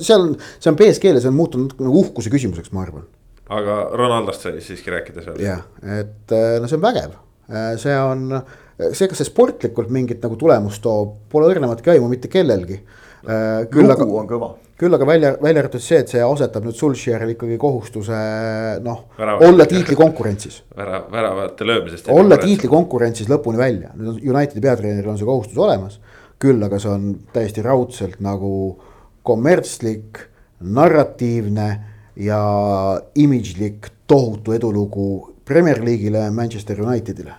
seal on, see on BSG-le, see on muutunud nagu uhkuse küsimuseks, ma arvan aga Ronaldost sai siiski rääkides veel. jah, et äh, no see on vägev, äh, see on, see, kas see sportlikult mingit nagu tulemust toob, pole õrnematki aimu mitte kellelgi. Äh, küll aga, on kõva. küll aga välja, välja arvatud see, et see asetab nüüd Sulšieril ikkagi kohustuse noh, olla tiitlikonkurentsis. vära, väravate löömisest. olla tiitlikonkurentsis lõpuni välja, nüüd on Unitedi peatreeneril on see kohustus olemas. küll aga see on täiesti raudselt nagu kommertslik, narratiivne ja imidžlik tohutu edulugu Premier League'ile, Manchester Unitedile.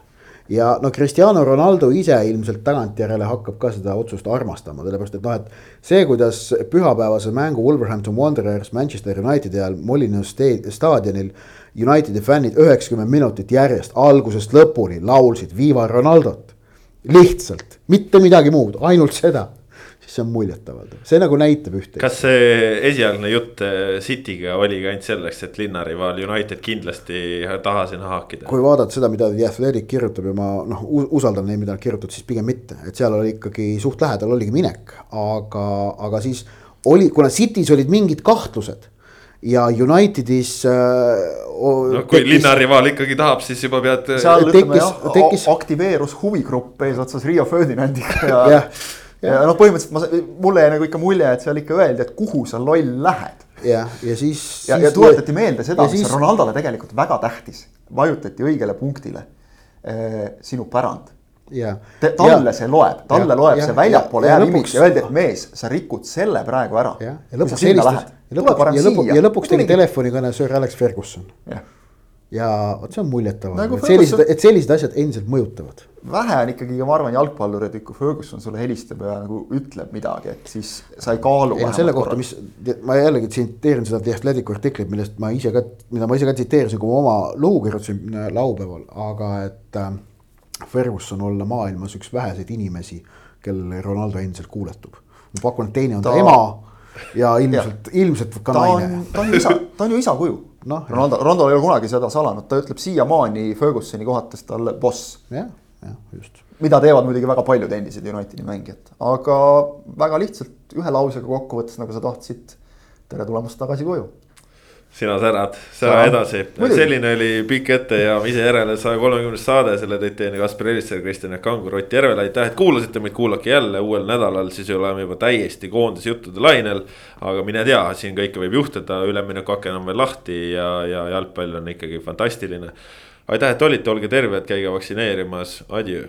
ja no Cristiano Ronaldo ise ilmselt tagantjärele hakkab ka seda otsust armastama, sellepärast et noh, et see, kuidas pühapäevase mängu Wolverhampton Wanderers Manchester Unitedi ajal Molineux staadionil Unitedi fännid üheksakümmend minutit järjest algusest lõpuni laulsid Viva Ronaldot. lihtsalt, mitte midagi muud, ainult seda siis see on muljetavaldav, see nagu näitab ühte. kas see esialgne jutt äh, City'ga oligi ainult selleks, et linnarivaal United kindlasti taha sinna haakida? kui vaadata seda, mida The Athletic kirjutab ja ma noh, usaldan neid, mida nad kirjutavad, siis pigem mitte, et seal oli ikkagi suht lähedal oligi minek, aga, aga siis oli, kuna City's olid mingid kahtlused ja Unitedis äh,. no kui tekkis, linnarivaal ikkagi tahab, siis juba pead. seal ütleme jah, tekkis... aktiveerus huvigrupp eesotsas Rio Ferdinandiga ja, ja ja noh, põhimõtteliselt ma, mulle jäi nagu ikka mulje, et seal ikka öeldi, et kuhu sa loll lähed. jah, ja siis. ja, ja tuletati meelde seda, mis siis... Ronaldole tegelikult väga tähtis, vajutati õigele punktile eh,. sinu pärand. Talle see loeb, talle ja, loeb ja, see väljapoole jääv imidž ja öeldi, et mees, sa rikud selle praegu ära. ja, lõpuks helistas, ja lõpuks, ja lõpuks, tegi telefonikõne Sir Alex Ferguson. Ja vot see on muljetav nagu, et sellised, et sellised asjad endiselt mõjutavad vähe on ikkagi, ma arvan, jalgpallureid, kui Ferguson sulle helistab ja nagu ütleb midagi, et siis sa ei kaalu. ja selle kohta, mis ma jällegi tsiteerin seda The Athletic'u artiklit, millest ma ise ka, mida ma ise ka tsiteerisin, kui ma oma lugu kirjutasin äh, laupäeval, aga et äh, Ferguson olla maailmas üks väheseid inimesi, kellele Ronaldo endiselt kuuletub. ma pakun, et teine on ta, ta ema ja ilmselt, ilmselt ka ta naine. ta on isa, ta on ju isa kuju noh, Ronaldo, Ronaldo ei ole kunagi seda salanud, ta ütleb siiamaani Fergusoni kohates talle boss. jah jah, just. mida teevad muidugi väga paljud endised Unitedi mängijad, aga väga lihtsalt ühe lausega kokkuvõttes, nagu sa tahtsid. tere tulemast tagasi koju sina särad, sära edasi, selline oli pikk ette ja ise järele saja kolmekümnes saade, selle tõid teieni Kaspar Elisser, Kristjan Kangur, Ott Järvel, aitäh, et kuulasite meid, kuulake jälle uuel nädalal, siis oleme juba täiesti koondise juttude lainel. aga mine tea, siin kõike võib juhtuda, üleminekuaken on veel lahti ja, ja jalgpall on ikkagi fantastiline. Aitäh, et olite, olge terved, käige vaktsineerimas, adjöö